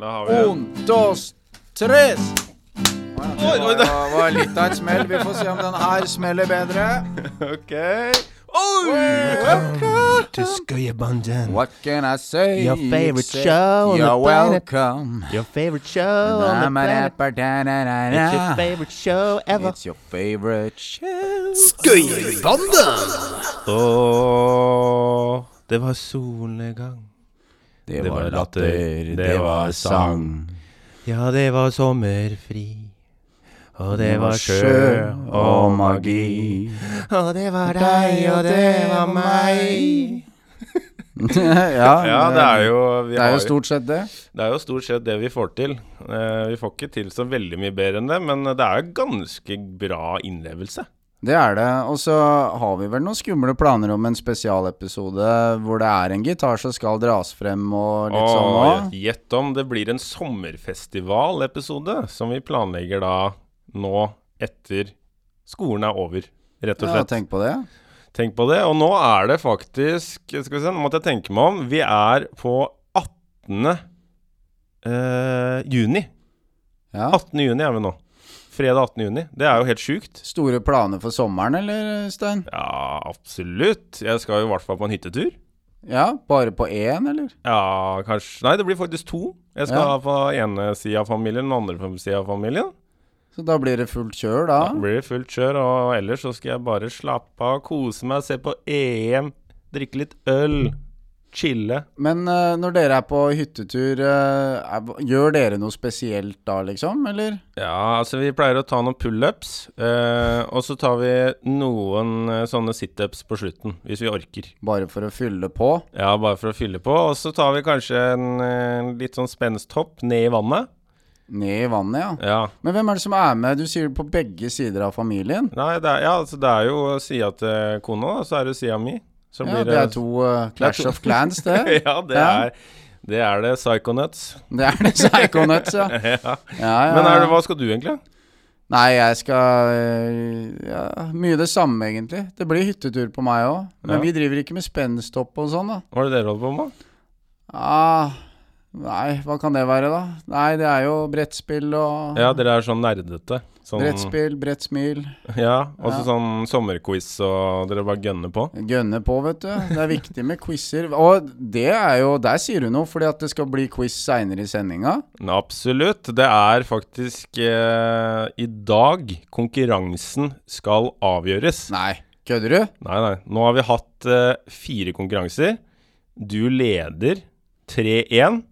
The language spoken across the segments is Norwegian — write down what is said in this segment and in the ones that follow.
Da har vi Un, dos, tres. Oi, oi, Det var, var litt av et smell. Vi får se om den her smeller bedre. OK. Oi! to Skøyerbanden. What can I say? Your favorite show on the You're planet. welcome. Your favorite show on the planet. It's your favorite show ever. It's your favorite show. Åh, det var solnedgang. Det Det var var latter, det var sang. Ja, det var sommerfri. Og det var sjø og magi. Og det var deg, og det var meg. ja, Ja, det er jo vi det er jo stort sett det. Det er jo stort sett det vi får til. Eh, vi får ikke til så veldig mye bedre enn det, men det er ganske bra innlevelse. Det er det. Og så har vi vel noen skumle planer om en spesialepisode hvor det er en gitar som skal dras frem og litt sånn Og òg. gjett om det blir en sommerfestivalepisode som vi planlegger da nå etter skolen er over, rett og Ja, tenk på det. Tenk på det. Og nå er det faktisk Skal vi se, nå måtte jeg tenke meg om. Vi er på 18. eh, juni. Ja. 18. juni er vi nå. Fredag 18. juni. Det er jo helt sjukt. Store planer for sommeren, eller, Stein? Ja, absolutt. Jeg skal jo i hvert fall på en hyttetur. Ja, bare på én, eller? Ja, kanskje Nei, det blir faktisk to. Jeg skal Ja. ha på ene sida av familien, den andre sida av familien. Så da blir det fullt kjør, da? Da blir det fullt kjør, og ellers så skal jeg bare slappe av, kose meg, se på EM, drikke litt øl, chille. Men uh, når dere er på hyttetur, uh, er, gjør dere noe spesielt da, liksom? Eller? Ja, altså vi pleier å ta noen pullups, Uh, og så tar vi noen uh, sånne situps på slutten, hvis vi orker. Bare for å fylle på? Ja, bare for å fylle på. Og så tar vi kanskje en litt sånn spensthopp ned i vannet. Ned i vannet, ja. Ja. Men hvem er det som er med? Du sier det på begge sider av familien? Nei, det er, ja, altså det er jo sida til kona, og så er det sida mi. Så Ja, det er to uh, Clash to- of Clans, det. ja, det Ja. er det er det Psychonuts. Det er det Psychonuts, ja. ja. ja, ja. Men det, hva skal du egentlig? Nei, jeg skal eh, ja, Mye det samme, egentlig. Det blir hyttetur på meg òg. Men vi driver ikke med spensthopp og sånn, da. Hva er det dere holder på med? Ah, nei, hva kan det være, da? Nei, det er jo brettspill og Ja, dere er sånn nerdete. Sånn, Brettspill, brettsmil. Ja, og Ja. sånn sommerquiz, og dere bare gønner på. Gønner på, vet du. Det er viktig med quizer. Og det er jo Der sier du noe, fordi at det skal bli quiz seinere i sendinga. Absolutt. Det er faktisk eh, i dag konkurransen skal avgjøres. Nei, kødder du? Nei, nei. Nå har vi hatt eh, fire konkurranser. Du leder 3-1,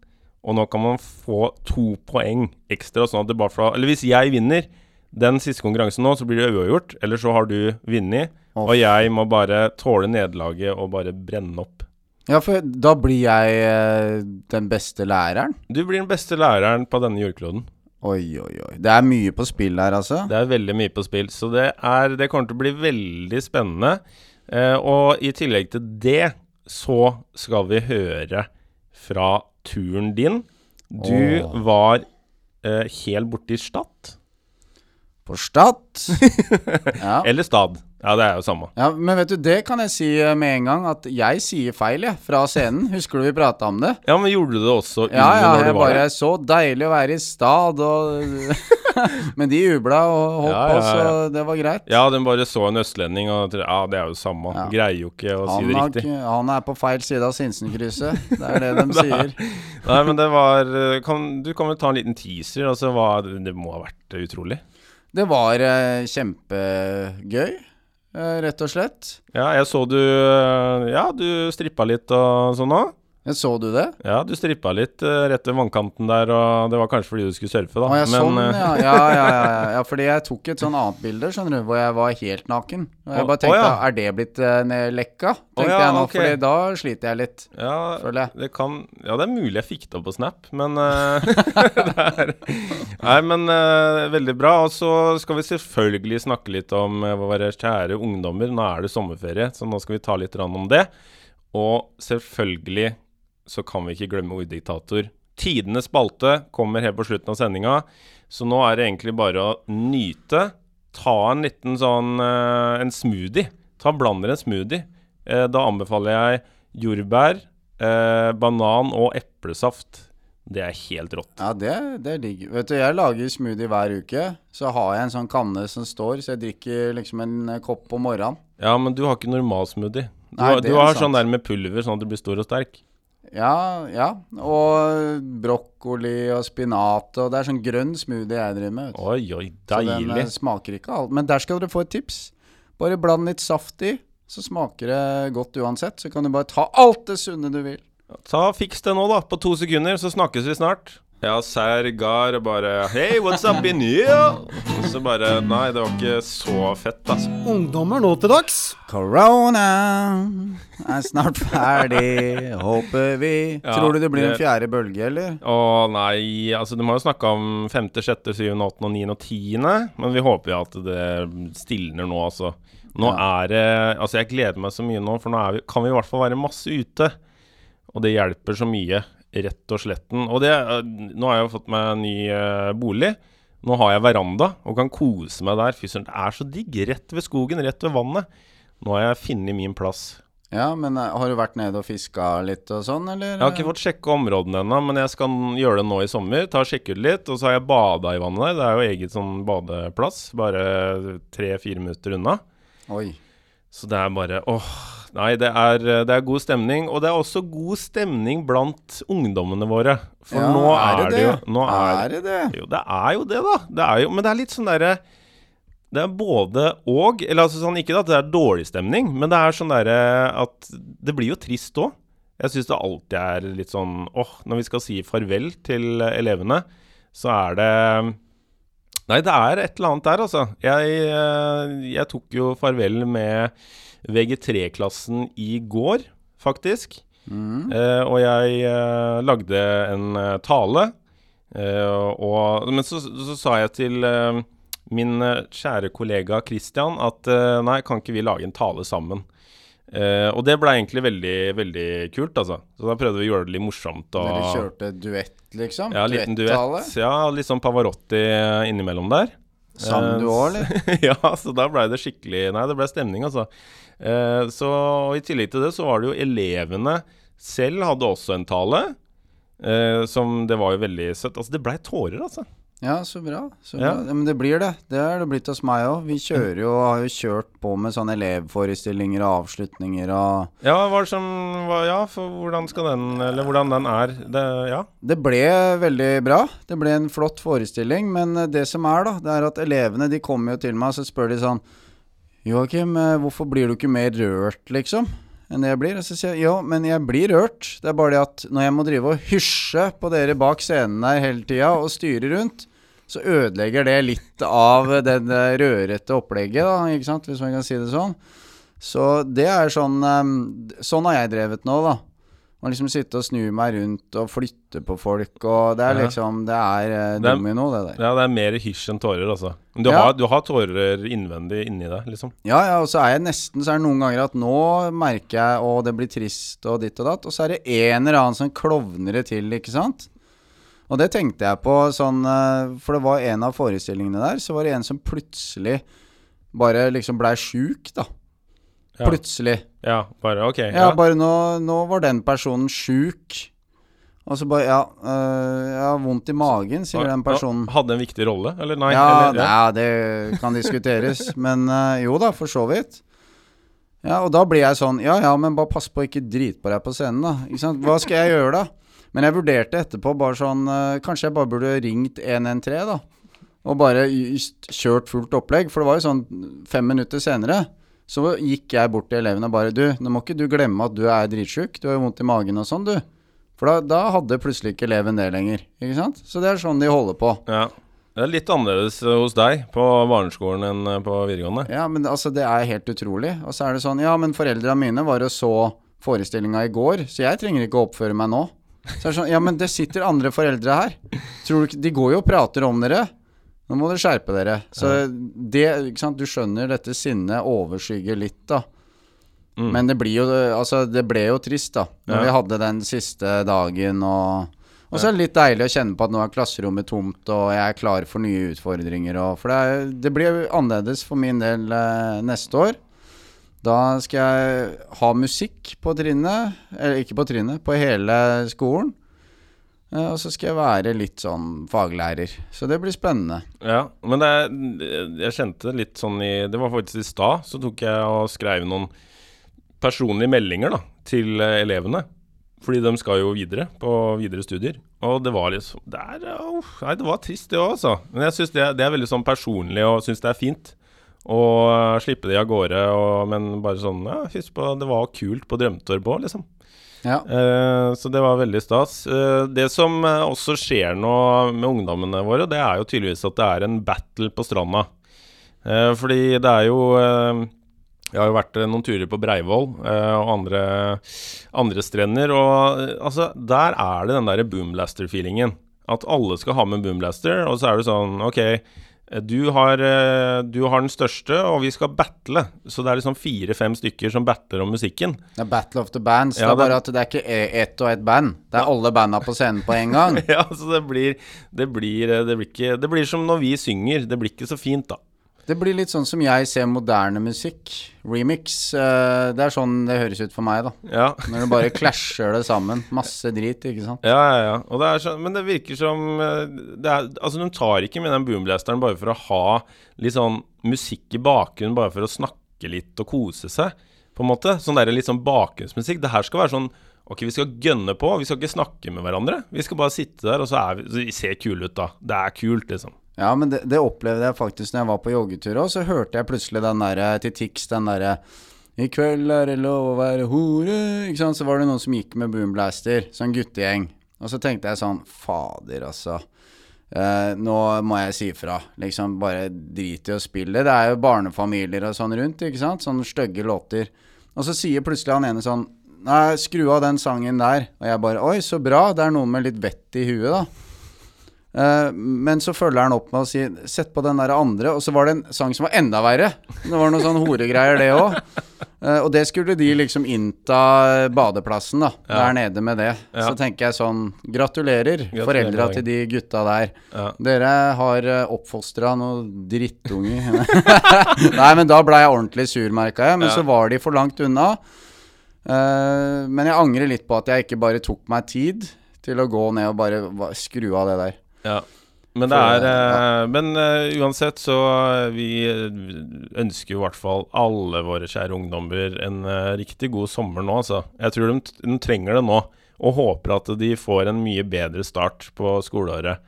og nå kan man få to poeng ekstra. Sånn at det bare fra, eller hvis jeg vinner den siste konkurransen nå, så blir det uavgjort. Eller så har du vunnet, oh. og jeg må bare tåle nederlaget og bare brenne opp. Ja, for da blir jeg eh, den beste læreren. Du blir den beste læreren på denne jordkloden. Oi, oi, oi. Det er mye på spill her, altså. Det er veldig mye på spill, så det, er, det kommer til å bli veldig spennende. Eh, og i tillegg til det så skal vi høre fra turen din. Du oh. var eh, helt borte i Stad. Stad. ja. Eller Stad. Ja, det er jo samme. ja, men vet du, det kan jeg si eh, med en gang, at jeg sier feil, jeg, fra scenen. Husker du vi prata om det? Ja, men gjorde du det også Ja, under ja, når jeg du var bare? Så deilig å være i Stad, og Men de jubla og holdt Ja, ja, ja. så det var greit. Ja, de bare så en østlending og Ja, det er jo samme. Ja. Greier jo ikke å si det riktig. han er på feil side av Sinsenkrysset. Det er det de sier. Nei, men det var eh, kan, Du kan vel ta en liten teaser? Altså, hva, det må ha vært utrolig. Det var eh, kjempegøy, eh, rett og slett. Ja, jeg så du eh, Ja, du strippa litt og sånn òg. Ja, Så du det? Ja, du strippa litt uh, rett ved vannkanten der, og det var kanskje fordi du skulle surfe, da. Å ja, sånn, eh, ja. Ja, ja, ja, ja. Fordi jeg tok et sånn annet bilde, skjønner du, hvor jeg var helt naken. Og jeg Å- bare å tenkte, ja. er det blitt uh, lekka? Tenkte jeg nå, okay. Fordi da sliter jeg litt, ja, føler jeg. det kan Ja, det er mulig jeg fikk det opp på Snap, men uh, det er Nei, men uh, veldig bra. Og så skal vi selvfølgelig snakke litt om våre kjære ungdommer. Nå er det sommerferie, så nå skal vi ta litt om det. Og selvfølgelig så kan vi ikke glemme Orddiktator. Tidenes spalte kommer helt på slutten av sendinga, så nå er det egentlig bare å nyte. Ta en liten sånn eh, en smoothie. Ta Blander en smoothie. Eh, da anbefaler jeg jordbær, eh, banan og eplesaft. Det er helt rått. Ja, det, det er digg. Vet du, jeg lager smoothie hver uke. Så har jeg en sånn kanne som står, så jeg drikker liksom en kopp på morgenen. Ja, men du har ikke normal smoothie. Du, Nei, du har sant. sånn der med pulver, sånn at du blir stor og sterk. Ja, ja. Og brokkoli og spinat og Det er sånn grønn smoothie jeg driver med. Du. Oi, deilig. Så den eh, smaker ikke alt. Men der skal dere få et tips. Bare bland litt saft i, så smaker det godt uansett. Så kan du bare ta alt det sunne du vil. Ta Fiks det nå, da. På to sekunder, så snakkes vi snart. Ja, Sergar og bare Hey, what's up in you? Og så bare Nei, det var ikke så fett, altså. Ungdommer nå til dags. Corona er snart ferdig, håper vi. Ja, Tror du det blir en fjerde bølge, eller? Å nei, altså du må jo snakke om femte, sjette, syvende, åttende, niende og tiende. Men vi håper jo at det stilner nå, altså. Nå er det Altså, jeg gleder meg så mye nå, for nå er vi, kan vi i hvert fall være masse ute. Og det hjelper så mye, rett og sletten. Og det Nå har jeg jo fått meg en ny øh, bolig. Nå har jeg veranda og kan kose meg der. Fy søren, det er så digg. Rett ved skogen, rett ved vannet. Nå har jeg funnet min plass. Ja, men eh, har du vært nede og fiska litt og sånn, eller? Jeg har ikke fått sjekka områdene ennå, men jeg skal gjøre det nå i sommer. Ta og Sjekke ut litt. Og så har jeg bada i vannet der. Det er jo eget sånn badeplass, bare tre-fire minutter unna. Oi. Så det er bare åh. Nei, det er, det er god stemning. Og det er også god stemning blant ungdommene våre. For Ja, nå er, det jo nå er, Er det det? Jo, det er jo det, da. Det er jo, men det er litt sånn derre Det er både og. Eller altså sånn, ikke at det er dårlig stemning, men det er sånn derre at Det blir jo trist òg. Jeg syns det alltid er litt sånn åh, når vi skal si farvel til elevene, så er det Nei, det er et eller annet der, altså. Jeg, eh, jeg tok jo farvel med VG3-klassen i går, faktisk. Mm. Eh, og jeg eh, lagde en eh, tale. eh, og, men så, så sa jeg til eh, min kjære kollega Christian at nei, kan ikke vi lage en tale sammen? Uh, og det ble egentlig veldig, veldig kult, altså. Så da prøvde vi å gjøre det litt morsomt. Og, Dere kjørte duett, liksom? ja, liten duett. Ja, litt sånn Pavarotti innimellom der. Sang Eh, du òg, eller? ja, så da blei det skikkelig Nei, det ble stemning, altså. Eh, så I tillegg til det så var det jo elevene selv hadde også en tale. Eh, som Det var jo veldig søtt. Altså, det blei tårer, altså. Ja, så bra. Så Ja. bra. Ja, men det blir det. Det er det blitt hos meg òg. Vi kjører jo, har jo kjørt på med sånne elevforestillinger og avslutninger og Ja, hva som hva, Ja, for hvordan skal den Eller hvordan den er det, Ja. Det ble veldig bra. Det ble en flott forestilling. Men det som er, da, det er at elevene de kommer jo til meg og så spør de sånn Joakim, eh, hvorfor blir du ikke mer rørt, liksom? Enn det jeg blir? Og så sier jeg jo, men jeg blir rørt. Det er bare det at når jeg må drive og hysje på dere bak scenen der hele tida og styre rundt, så ødelegger det litt av det eh, rørete opplegget, da, ikke sant, hvis man kan si det sånn. Så det er sånn eh, Sånn har jeg drevet nå, da. Å liksom sitte og snu meg rundt og flytte på folk, og det er liksom Det eh, Det er- domino, det der. ja, det er mer hysj enn tårer, altså. Men du, Ja. har, du har tårer innvendig inni deg, liksom. Ja, ja, og så er jeg nesten Så er det noen ganger at nå merker jeg Å, det blir trist og ditt og datt. Og så er det en eller annen som klovner det til, ikke sant? Og det tenkte jeg på sånn eh, For det var en av forestillingene der, så var det en som plutselig bare liksom blei sjuk, da. Ja. Plutselig. Ja, bare OK. Ja, bare nå, nå var den personen sjuk. Og så bare Ja, øh, jeg har vondt i magen, sier den personen. Hadde en viktig rolle, eller nei? Ja, eller, ja, det kan diskuteres. men øh, jo da, for så vidt. Ja, og da blir jeg sånn Ja ja, men bare pass på ikke drite på deg på scenen, da. Ikke sant? Hva skal jeg gjøre, da? Men jeg vurderte etterpå bare sånn øh, Kanskje jeg bare burde ringt 113, da. Og bare kjørt fullt opplegg. For det var jo sånn fem minutter senere. Så gikk jeg bort til elevene og bare Du, nå må ikke du glemme at du er dritsjuk. Du har jo vondt i magen og sånn, du. For da, da hadde plutselig ikke eleven det lenger. Ikke sant? Så det er sånn de holder på. Ja. Det er litt annerledes eh, hos deg på barneskolen enn eh, på videregående. Ja, men altså, det er helt utrolig. Og så er det sånn Ja, men foreldra mine var og så forestillinga i går, så jeg trenger ikke å oppføre meg nå. Så er det sånn Ja, men det sitter andre foreldre her. Tror du ikke De går jo og prater om dere. Nå må dere skjerpe dere. Så det Ikke sant, du skjønner dette sinnet overskygger litt, da. Mm. Men det blir jo Altså, det ble jo trist, da. Når Ja. vi hadde den siste dagen og Og så er det litt deilig å kjenne på at nå er klasserommet tomt, og jeg er klar for nye utfordringer. Og, for det, er, det blir annerledes for min del eh, neste år. Da skal jeg ha musikk på trinnet, eller ikke på trinnet, på hele skolen. Eh, og så skal jeg være litt sånn faglærer. Så det blir spennende. Ja, men det jeg kjente litt sånn i Det var faktisk i stad, så tok jeg og skrev noen personlige meldinger da, til eh, elevene. Fordi de skal jo videre på videre studier. Og det var liksom Det er, oh, Nei, det var trist, det òg, altså. Men jeg syns det, det er veldig sånn personlig, og syns det er fint. Og slippe de av gårde, og, men bare sånn Ja, husk på det var kult på Drømtorp òg, liksom. Ja. Uh, så det var veldig stas. Uh, det som eh, også skjer nå med ungdommene våre, det er jo tydeligvis at det er en battle på stranda. Uh, fordi det er jo eh, Jeg har jo vært eh, noen turer på Breivoll eh, og andre, andre strender, og eh, altså, der er det den derre boomblaster-feelingen. At alle skal ha med boomblaster, og så er det sånn OK, eh, du har, eh, du har den største, og vi skal battle. Så det er liksom fire-fem stykker som battler om musikken. Det er Battle of the Bands. Ja, det er bare at det er ikke e- ett og ett band. Det er alle banda på scenen på en gang. ja, så det blir det blir, eh, det blir ikke Det blir som når vi synger. Det blir ikke så fint, da. Det blir litt sånn som jeg ser moderne musikk. Remix. eh, Det er sånn det høres ut for meg, da. Ja. Når du bare klasjer det sammen. Masse drit, ikke sant. Ja, ja, ja. Det er sånn, men det virker som eh, det er, Altså, de tar ikke med den boomblasteren bare for å ha litt sånn musikk i bakgrunnen, bare for å snakke litt og kose seg, på en måte. Sånn der litt sånn bakgrunnsmusikk. Det her skal være sånn Ok, vi skal gønne på. Vi skal ikke snakke med hverandre. Vi skal bare sitte der, og så er vi så vi ser kule ut, da. Det er kult, liksom. Ja, men det, det opplevde jeg faktisk når jeg var på joggetur òg. Så hørte jeg plutselig den derre til Tix, den derre I kveld er det lov å være hore Ikke sant. Så var det noen som gikk med boomblaster, sånn guttegjeng. Og så tenkte jeg sånn Fader, altså. Eh, nå må jeg si fra. Liksom, bare drit i å spille. Det er jo barnefamilier og sånn rundt, ikke sant. Sånne stygge låter. Og så sier plutselig han ene sånn Nei, skru av den sangen der. Og jeg bare Oi, så bra. Det er noen med litt vett i huet, da. Eh, men så følger han opp med å si Sett på den der andre. Og så var det en sang som var enda verre. Det var noen sånn horegreier, det òg. og det skulle de liksom innta badeplassen, da. Ja. Der nede med det. Ja. Så tenker jeg sånn Gratulerer, Gratulerer, foreldra til de gutta der. Ja. Dere har uh, oppfostra noen drittunger. Nei, men da ble jeg ordentlig sur, merka jeg. Men så var de for langt unna. Eh, men jeg angrer litt på at jeg ikke bare tok meg tid til å gå ned og bare skru av det der. Ja. Men det er ja. eh, Men eh, uansett, så eh, vi eh, ønsker jo i hvert fall alle våre kjære ungdommer en eh, riktig god sommer nå, altså. Jeg tror de, de trenger det nå. Og håper at de får en mye bedre start på skoleåret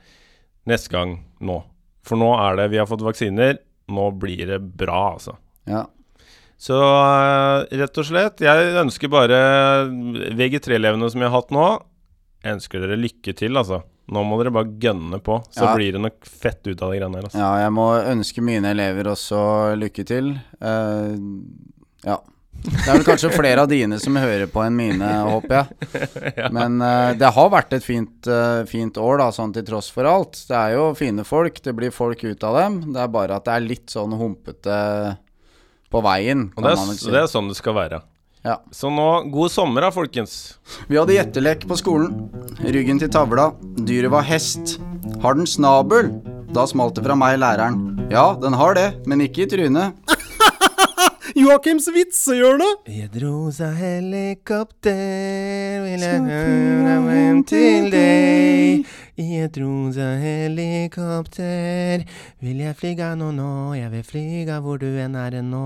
neste gang nå. For nå er det Vi har fått vaksiner. Nå blir det bra, altså. Ja. Så eh, rett og slett, jeg ønsker bare VG3-elevene som jeg har hatt nå Jeg ønsker dere lykke til, altså. Nå må dere bare gønne på, så Ja. blir det nok fett ut av de greiene her. Altså. ja, jeg må ønske mine elever også lykke til. Uh, ja. Det er vel kanskje flere av dine som hører på enn mine, håper jeg. Men uh, det har vært et fint, uh, fint år, da, sånn til tross for alt. Det er jo fine folk, det blir folk ut av dem. Det er bare at det er litt sånn humpete på veien, Og det er, si. det er sånn det skal være. Ja. Så nå, god sommer da, folkens. Vi hadde gjettelek på skolen. Ryggen til tavla. Dyret var hest. Har den snabel? Da smalt det fra meg, læreren. Ja, den har det, men ikke i trynet. Joakims vitsehjørne! Jeg et rosa helikopter vil jeg høre hjem til deg. I et rosa helikopter vil jeg flyga nå, nå. Jeg vil flyga hvor du enn er nå.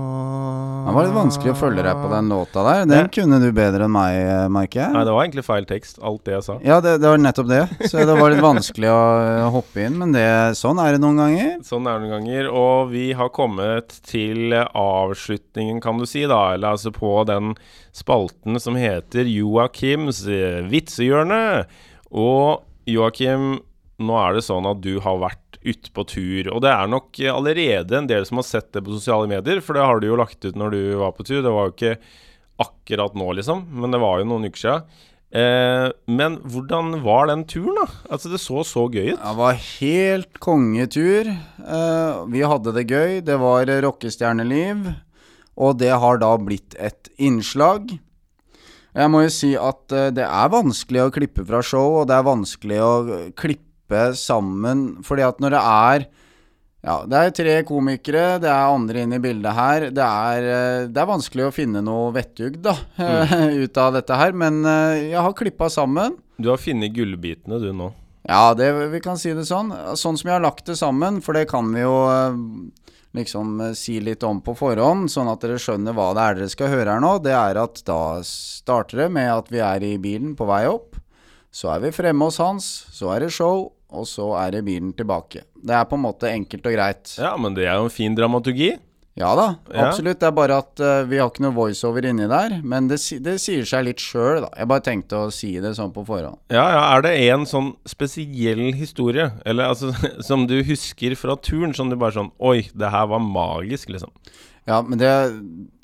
Det var litt vanskelig å følge deg på den låta der. Den Ja. kunne du bedre enn meg, merker jeg. Nei, det var egentlig feil tekst, alt det jeg sa. Ja, det, det var nettopp det. Så det var litt vanskelig å eh, hoppe inn, men det, sånn er det noen ganger. Sånn er det noen ganger. Og vi har kommet til avslutningen, kan du si, da. Eller altså på den spalten som heter Joakims eh, vitsehjørne. Og Joakim, nå er det sånn at du har vært ute på tur. Og det er nok allerede en del som har sett det på sosiale medier, for det har du jo lagt ut når du var på tur. Det var jo ikke akkurat nå, liksom, men det var jo noen uker sia. Eh, men hvordan var den turen, da? Altså, det så så gøy ut. Det var helt kongetur. Eh, vi hadde det gøy. Det var rockestjerneliv. Og det har da blitt et innslag. Jeg må jo si at eh, det er vanskelig å klippe fra show, og det er vanskelig å eh, klippe sammen. Fordi at når det er ja, det er tre komikere, det er andre inn i bildet her. Det er, eh, det er vanskelig å finne noe vettug da, ut av dette her. Men jeg har klippa sammen. Du har funnet gullbitene, du nå. Ja, det, vi kan si det sånn. Sånn som jeg har lagt det sammen, for det kan vi jo liksom eh, si litt om på forhånd, sånn at dere skjønner hva det er dere skal høre her nå. Det er at da starter det med at vi er i bilen på vei opp. Så er vi fremme hos Hans, så er det show, og så er det bilen tilbake. Det er på en måte enkelt og greit. Ja, men det er jo en fin dramaturgi. Ja da, absolutt. Det er bare at uh, vi har ikke noe voiceover inni der. Men det, det sier seg litt sjøl, da. Jeg bare tenkte å si det sånn på forhånd. Ja, ja, Er det en sånn spesiell historie, eller altså som du husker fra turen, som du bare sånn Oi, det her var magisk, liksom. Ja, men det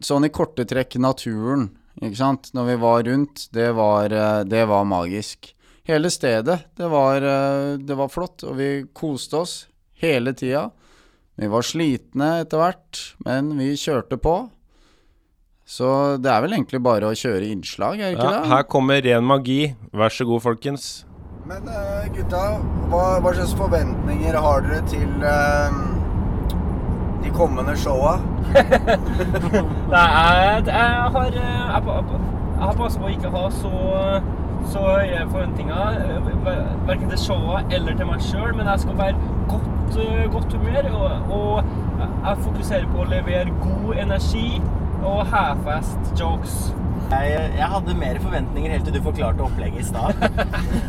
Sånn i korte trekk naturen, ikke sant. Når vi var rundt, det var, eh, det var magisk. Hele stedet, det var, eh, det var flott, og vi koste oss hele tida. Vi var slitne etter hvert, men vi kjørte på. Så det er vel egentlig bare å kjøre innslag, er det ikke Ja, det? her kommer ren magi. Vær så god, folkens. Men uh, gutta, hva, hva slags forventninger har dere til uh, de kommende showa? Nei, jeg, jeg har eh, Jeg, jeg har passet på å ikke ha så, så høye forventninger, eh, ver- verken til showet eller til meg sjøl, men jeg skal være godt, eh, godt humør. Og, og jeg fokuserer på å levere god energi og half-fast jokes. Jeg, jeg hadde mer forventninger helt til du forklarte opplegget i stad.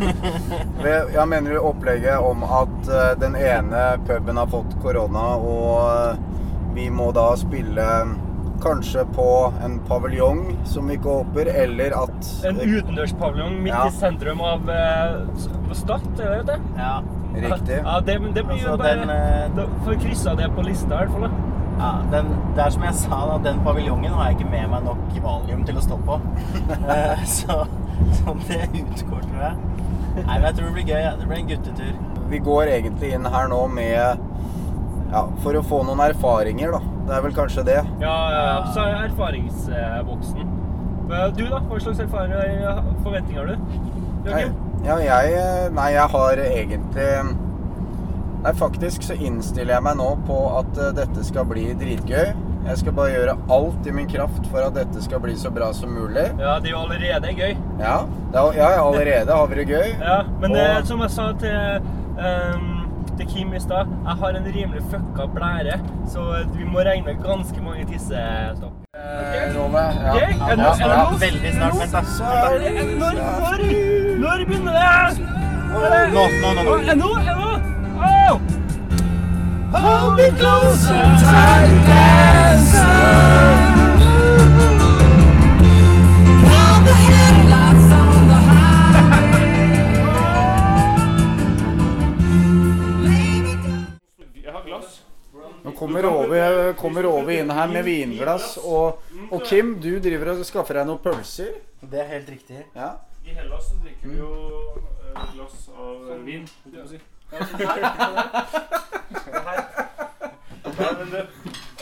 Jeg mener du opplegget om at eh, den ene puben har fått korona, og vi må da spille kanskje på en paviljong som vi ikke håper, eller at En utendørspaviljong midt Ja. i sentrum av uh, Stad, er det det? Ja, Riktig. Ja, det, men det blir jo Altså, bare den, uh, får kryssa det på lista, i hvert fall. da. ja den, det er som jeg sa, da, den paviljongen har jeg ikke med meg nok valium til å stå på. uh, så, så det utgår, tror jeg. Nei, men jeg tror det blir gøy. Ja. Det blir en guttetur. Vi går egentlig inn her nå med Ja, for å få noen erfaringer, da. Det er vel kanskje det. Ja. Så er erfaringsboksen. Du, da? Hva slags erfaringer forventninger har du? Joakim? ja, jeg Nei, jeg har egentlig Nei, faktisk så innstiller jeg meg nå på at eh, dette skal bli dritgøy. Jeg skal bare gjøre alt i min kraft for at dette skal bli så bra som mulig. Ja, det er jo allerede gøy. Ja, er, ja allerede har vi det gøy. Ja, men Og- eh, som jeg sa til, ehm, til Kim i stad, jeg har en rimelig fucka blære, så vi må regne med ganske mange tissestopp. Eh, Rove, ja. Ok, er det- lov? Veldig snart. Vent, da. Når, når, når begynner det? Nå, nå, nå, nå. Nå? Hold me closer, tight Jeg kommer over, kommer over inn her med vinglass, og, og Kim, du driver og skaffer deg noen pølser. Det er helt riktig. Ja. I Hellas så drikker vi jo eh, glass av vin. Nei, men du,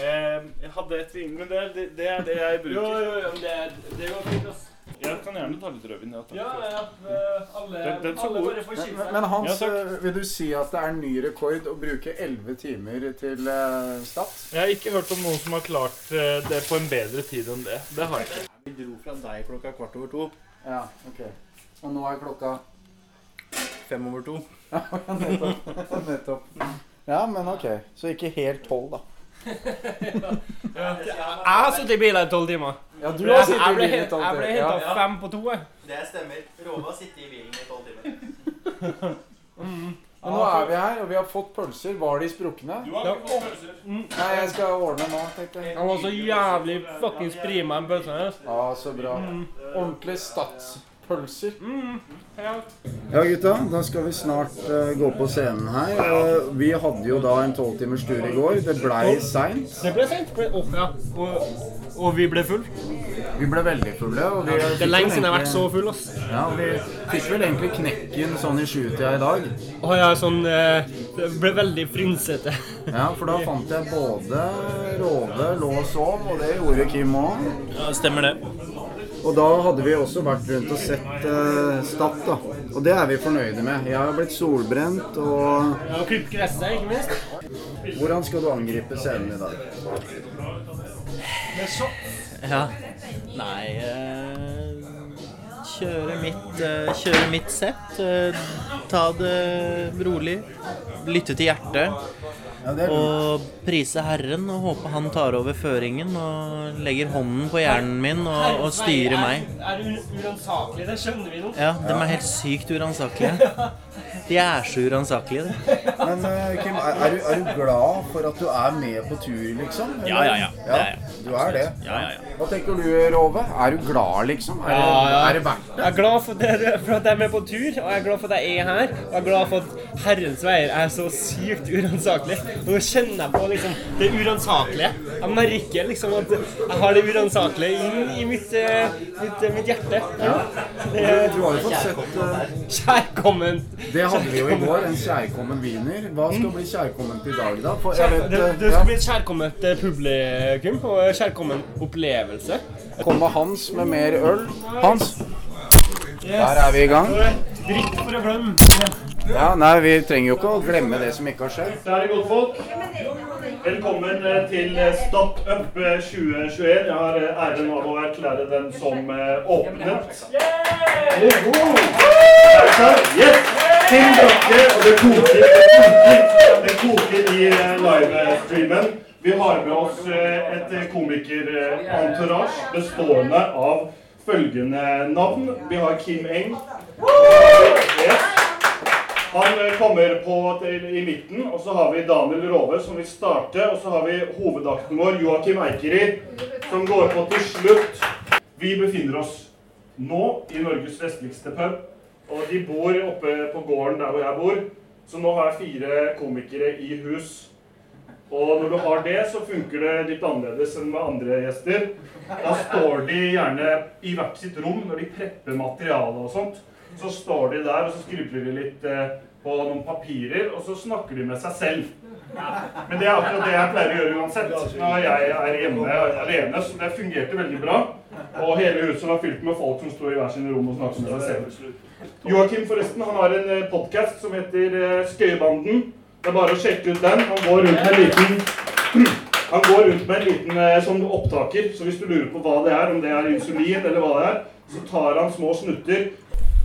eh, jeg hadde et vin, men det, det, det er det jeg bruker. Jo, jo, jo, det, det går fint, ass. Jeg kan gjerne ta litt rødvin. Ja. Ja, ja, eh, alle, Den- den alle bare får Men, men, men Hans, Ja, eh, vil du si at det er ny rekord å bruke 11 timer til uh, Stad? Jeg har ikke hørt om noen som har klart uh, det på en bedre tid enn det. Det har jeg ikke. Vi dro fra deg klokka kvart over to. Ja, ok. Og nå er klokka Fem over to. Nettopp. Nettopp. Ja, men ok. Så ikke helt tolv, da. Jeg har sittet i bilen i tolv timer. Ja, du har sittet i bilen i tolv timer. jeg ble henta Ja. fem på to. Det stemmer. Rove har sittet i bilen i tolv timer. Men nå er vi her, og vi har fått pølser. Var de sprukne? Nei, jeg skal ordne nå, tenkte jeg. Han var så jævlig fuckings prima den pølsa. Ja, så bra. Ordentlig stadspølser. Ja. Ja, gutta. Da skal vi snart uh, gå på scenen her. Uh, vi hadde jo da en tolvtimers tur i går. Det blei seint. Det ble sent. Ble, oh, ja. og, og vi ble full. Vi ble veldig fulle. Og vi Det er lenge siden jeg har vært så full. ass. Ja, og vi fikk vel egentlig knekken sånn i sjutida i dag. Å ja, sånn eh, Det ble veldig frynsete. Ja, for da fant jeg både Råde lå og sov, og det gjorde Kim òg. Ja, stemmer det. Og da hadde vi også vært rundt og sett uh, Stad, da. Og det er vi fornøyde med. Jeg har blitt solbrent, og Ja, og klippet gresset, ikke minst. Hvordan skal du angripe scenen i dag? Ja. Nei uh, kjøre mitt, eh, kjøre mitt sett. ta det rolig. Lytte til hjertet. Ja, det er. Og prise Herren og håpe han tar over føringen og legger hånden på hjernen min og, og styrer meg. Er u- uransakelig, det skjønner vi nå. Ja, de er helt sykt uransakelige. De er så uransakelige, de. Men eh, Kim, er, er, du, er du glad for at du er med på tur, liksom? Ja, Ja, ja, ja. Du er det? Ja, ja, ja. Hva tenker du, Rove? Er du glad, liksom? Er, Ja, ja. er det verdt det? Jeg er glad for, det, for at jeg er med på tur, og jeg er glad for at jeg er her. Og jeg er glad for at Herrens veier er så sykt uransakelig. Og nå kjenner jeg på liksom det uransakelige. Jeg merker liksom at jeg har det uransakelige inn i mitt, eh, mitt, eh, mitt hjerte. Ja. Det Du har jo fått sett Kjærkommen! kjærkomment. Det hadde vi jo i går, en kjærkommen wiener. Hva skal bli kjærkomment i dag, da? For jeg vet, Det, det, skal ja. bli et kjærkomment eh, publikum og kjærkommen opplevelse. Kommer Hans med mer øl? Hans, der er vi i gang. Drikk for å glemme. Ja, nei, Vi trenger jo ikke å glemme det som ikke har skjedd. Da er det godt folk. Velkommen eh, til Stopp Stop Up eh, 2021. Jeg har eh, æren av å erklære den som eh, åpnet. Yes! Til dere, og det koker, det koker, i eh, livestreamen. Vi har med oss eh, et komikerentourage bestående av følgende navn. Vi har Kim Eng. Han eh, kommer på til, i midten, og så har vi Daniel Rove som vil starte. Og så har vi hovedakten vår, Joakim Eikeri, som går på til slutt. Vi befinner oss nå i Norges vestligste pub, og de bor oppe på gården der hvor jeg bor. Så nå har jeg fire komikere i hus. Og når du har det, så funker det litt annerledes enn med andre gjester. Da står de gjerne i hvert sitt rom når de prepper materiale og sånt. Så står de der, og så skribler de litt eh, på noen papirer, og så snakker de med seg selv. Men det er akkurat det jeg pleier å gjøre uansett når jeg er hjemme alene. Så det fungerte veldig bra. Og hele huset var fylt med folk som sto i hver sine rom og snakket med seg selv. Joakim forresten, han har en podkast som heter eh, Skøyebanden. Det er bare å sjekke ut den. Han går rundt med en liten han går rundt med en liten eh, sånn opptaker, så hvis du lurer på hva det er, om det er insulin eller hva det er, så tar han små snutter.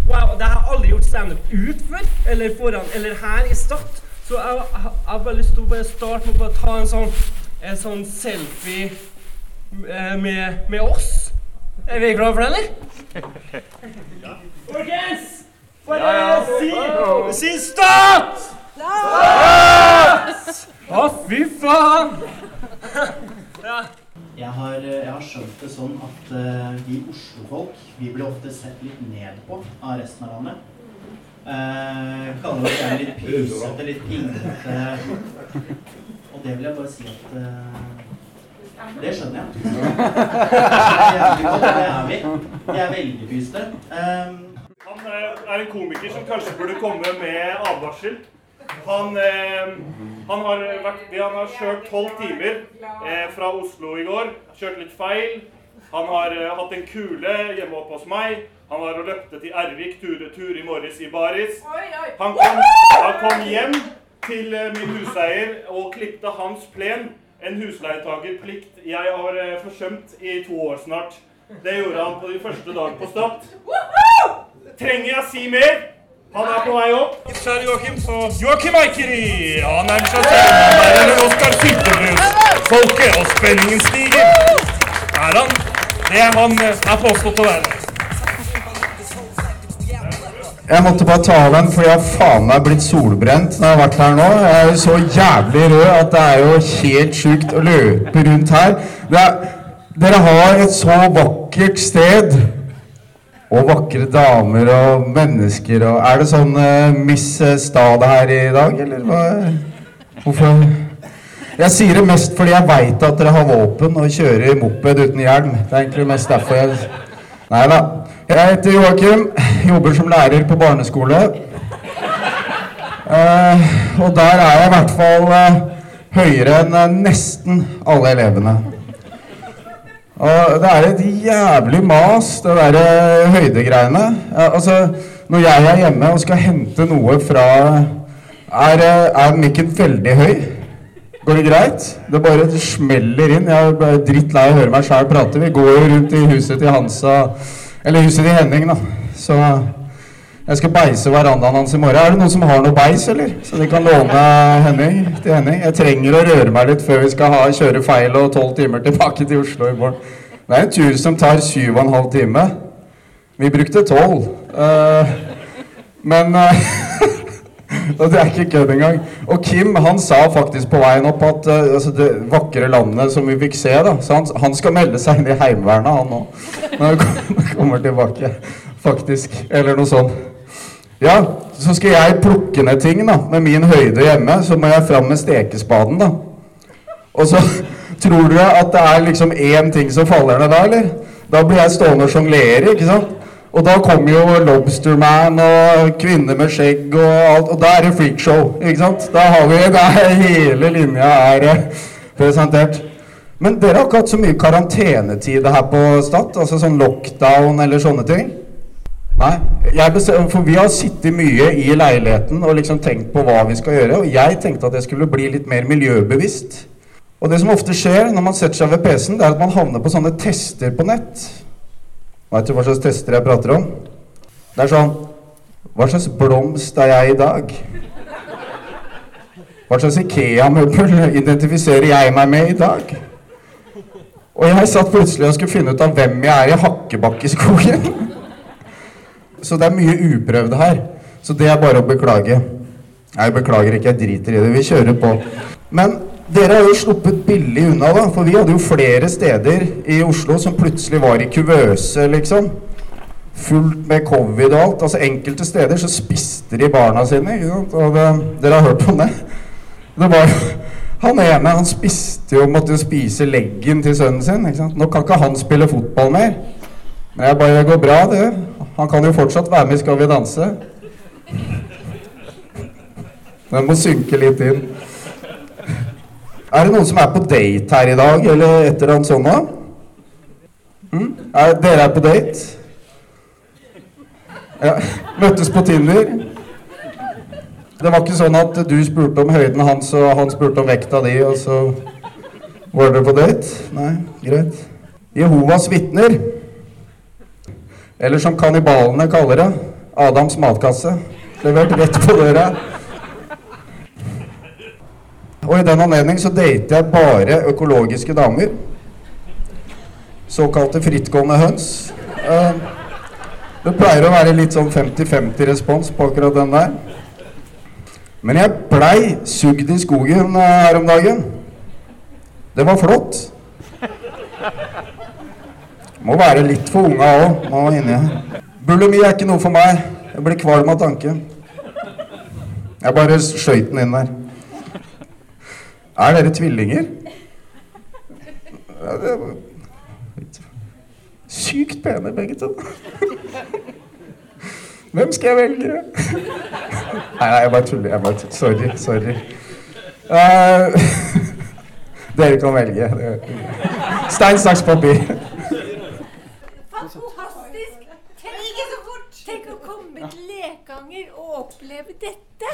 Wow, det har jeg aldri gjort standup ut før, eller foran, eller her i Stad. Så jeg, har bare lyst til å bare starte med å ta en sånn, en sånn selfie eh, med, med oss. Er vi klare for det, eller? Folkens! Bare si, si Stad! Stad! Å, fy faen! ja. Jeg har, eh, jeg har skjønt det sånn at uh, vi Oslo-folk vi blir ofte sett litt ned på av resten av landet. Uh, kaller oss gjerne litt pysete, litt pinglete. Og det vil jeg bare si at uh, Det skjønner jeg. det er vi. Vi er veldig pysete. Um, Han er en komiker som kanskje burde komme med advarsel. Han, eh, han, har, vært, han har kjørt tolv timer eh, fra Oslo i går. Kjørt litt feil. Han har eh, hatt en kule hjemme oppe hos meg. Han var og løpte til Ervik tur-retur i morges i baris. Han kom, han kom hjem til eh, min huseier og klippte hans plen. En husleietagerplikt jeg har eh, forsømt i to år snart. Det gjorde han på de første dagen på Stad. Trenger jeg si mer? Han er på vei opp. Kjære Joakim, så Joakim Eikeri! Han nærmer seg er Oskar Syltebrus. Folket og spenningen stiger. Er han? Det er han eh, er påstått å være. Jeg måtte bare ta av den for jeg har faen meg blitt solbrent når jeg har vært her nå. Jeg er jo så jævlig rød at det er jo helt sjukt å løpe rundt her. Det er, dere har et så vakkert sted. Og vakre damer og mennesker og Er det sånn uh, Miss Stade her i dag, eller hva? Hvorfor? Jeg sier det mest fordi jeg veit at dere har våpen og kjører moped uten hjelm. Det er egentlig mest derfor jeg Nei da. Jeg heter Joakim, jobber som lærer på barneskole. Uh, og der er jeg i hvert fall uh, høyere enn eh, nesten alle elevene. Og det er et jævlig mas, det der eh, høydegreiene. Altså, når jeg er hjemme og skal hente noe fra Er, eh, er mikken veldig høy? Går det greit? Det bare smeller inn. Jeg er drittlei av å høre meg sjæl prate. Vi går rundt i huset til Hansa Eller huset til Henning, da. Så jeg skal beise verandaen hans i morgen. Er det noen som har noe beis, eller? Så de kan låne Henning til Henning. Jeg trenger å røre meg litt før vi skal ha, kjøre feil og tolv timer tilbake til Oslo i morgen. Det er en tur som tar syv og en halv time. Vi brukte tolv. Uh, men uh, det er ikke kødd engang. Og Kim han sa faktisk på veien opp at uh, altså det vakre landet som vi fikk se, da Så han, han skal melde seg inn i Heimevernet, han nå. Når han kommer tilbake. Faktisk. Eller noe sånt. Ja, så skal jeg plukke ned ting da, med min høyde hjemme. Så må jeg fram med stekespaden, da. Og så tror du at det er liksom én ting som faller ned da, eller? Da blir jeg stående og sjonglere, ikke sant? Og da kommer jo Lobsterman og Kvinner med skjegg og alt, og da er det freakshow, ikke sant? Da har vi da hele linja er eh, presentert. Men dere har ikke hatt så mye karantenetid her på Stad? Altså sånn lockdown eller sånne ting? Nei. Jeg bestem- for vi har sittet mye i leiligheten og liksom tenkt på hva vi skal gjøre. Og jeg tenkte at jeg skulle bli litt mer miljøbevisst. Og det som ofte skjer når man setter seg ved PC-en, det er at man havner på sånne tester på nett. Vet du hva slags tester jeg prater om? Det er sånn Hva slags blomst er jeg i dag? Hva slags Ikea-møbel identifiserer jeg meg med i dag? Og jeg satt plutselig og skulle finne ut av hvem jeg er i Hakkebakkeskogen. Så det er mye uprøvd her. Så det er bare å beklage. Jeg beklager ikke, jeg driter i det. Vi kjører på. Men dere har jo sluppet billig unna, da. For vi hadde jo flere steder i Oslo som plutselig var i kuvøse, liksom. Fullt med covid og alt. Altså Enkelte steder så spiste de barna sine. Ikke sant? Og det, dere har hørt om det? Det var jo Han ene han spiste jo, måtte jo spise leggen til sønnen sin. ikke sant? Nå kan ikke han spille fotball mer. Men jeg bare, det går bra, det. Han kan jo fortsatt være med i Skal vi danse. Den må synke litt inn. Er det noen som er på date her i dag, eller et eller annet sånt? Mm? Er, dere er på date? Ja. Møttes på Tinder? Det var ikke sånn at du spurte om høyden hans, og han spurte om vekta di, og så var dere på date? Nei, greit. Jehovas vitner, eller som kannibalene kaller det, Adams matkasse, levert rett på døra. Og i den anledning så dater jeg bare økologiske damer. Såkalte frittgående høns. Eh, Det pleier å være litt sånn 50-50 respons på akkurat den der. Men jeg blei sugd i skogen eh, her om dagen. Det var flott. Må være litt for unga òg, nå inni. Bulimi er ikke noe for meg. Jeg blir kvalm av tanken. Jeg bare skøyt den inn der. Er dere tvillinger? Ja, det var Sykt pene begge to. Hvem skal jeg velge? Nei, nei, jeg bare tuller. Jeg bare tuller. Sorry. Sorry. Uh, dere kan velge. Stein, saks, papir. Fantastisk! Tenk, ikke så fort! Tenk å komme til Lekanger og oppleve dette.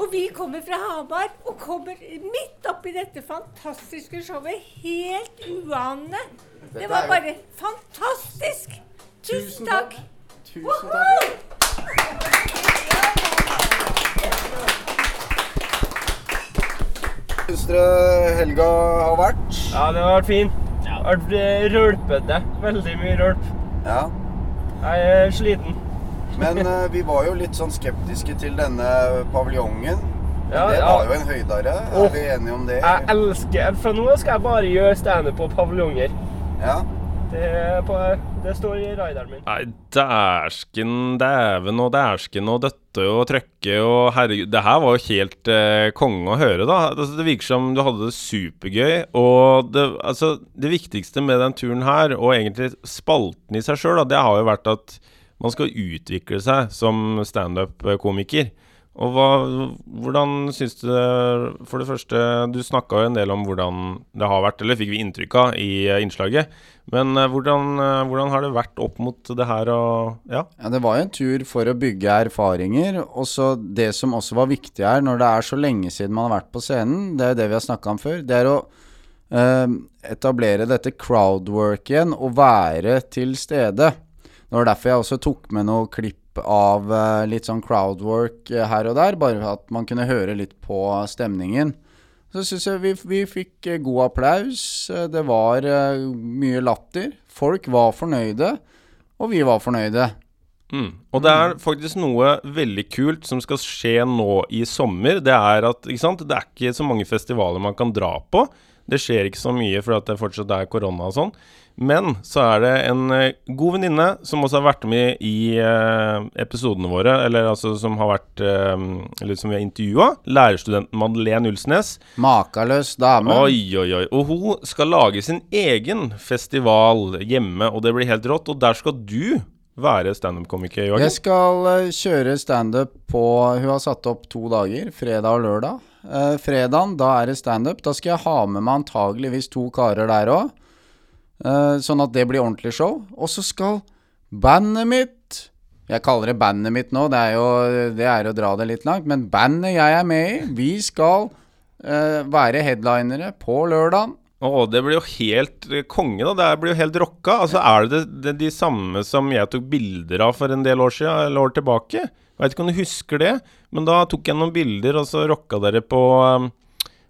Og vi kommer fra Hamar og kommer midt oppi dette fantastiske showet. Helt uanende. Det var bare fantastisk! Tusen takk. Tusen takk. Syns dere helga har vært? Ja, det har vært fin. Har vært rølpete. Veldig mye rølp. Ja. Jeg er sliten. Men uh, vi var jo litt sånn skeptiske til denne paviljongen. Ja, det ja. var jo en høydare. Er vi enige om det? Jeg elsker Fra nå skal jeg bare gjøre standup på paviljonger. Ja. Det, på, det står i rideren min. Nei, dæsken, dæven og dæsken og døtte og trøkke og herregud Det her var jo helt eh, konge å høre, da. Altså, det virker som du hadde det supergøy. Og det, altså, det viktigste med den turen her, og egentlig spalten i seg sjøl, det har jo vært at man skal utvikle seg som standup-komiker. Og hva, hvordan syns du For det første, du snakka jo en del om hvordan det har vært, eller fikk vi inntrykk av i eh, innslaget. Men eh, hvordan, eh, hvordan har det vært opp mot det her og Ja. Ja, Det var jo en tur for å bygge erfaringer. Og så det som også var viktig her, når det er så lenge siden man har vært på scenen, det er jo det vi har snakka om før, det er å øh, etablere dette crowdwork igjen og være til stede. Det var derfor jeg også tok med noe klipp av eh, litt sånn crowdwork eh, her og der, bare at man kunne høre litt på stemningen. Så syns jeg vi, vi fikk eh, god applaus. Det var mye latter. Folk var fornøyde, og vi var fornøyde. Mm. Og det er faktisk noe veldig kult som skal skje nå i sommer. Det er at ikke sant? det er ikke så mange festivaler man kan dra på. Det skjer ikke så mye fordi det fortsatt er korona og sånn. Men så er det en eh, god venninne som også har vært med i eh, episodene våre, eller altså som har vært eh, Eller som vi har intervjua. Lærerstudenten Madeleine Ulsnes. Makeløs dame. Oi, oi, oi. Og hun skal lage sin egen festival hjemme, og det blir helt rått. Og der skal du være standup-komiker, Joakim. Jeg skal kjøre standup på Hun har satt opp to dager, fredag og lørdag. Uh, fredagen, da er det standup. Da skal jeg ha med meg antageligvis to karer der òg. Sånn at det blir ordentlig show. Og så skal bandet mitt Jeg kaller det bandet mitt nå, det er jo det er å dra det litt langt. Men bandet jeg er med i, vi skal uh, være headlinere på lørdag. Å, det blir jo helt eh, konge, da. Det blir jo helt rocka. Altså, Er det, det de samme som jeg tok bilder av for en del år siden, eller år tilbake? Veit ikke om du husker det, men da tok jeg noen bilder, og så rocka dere på um,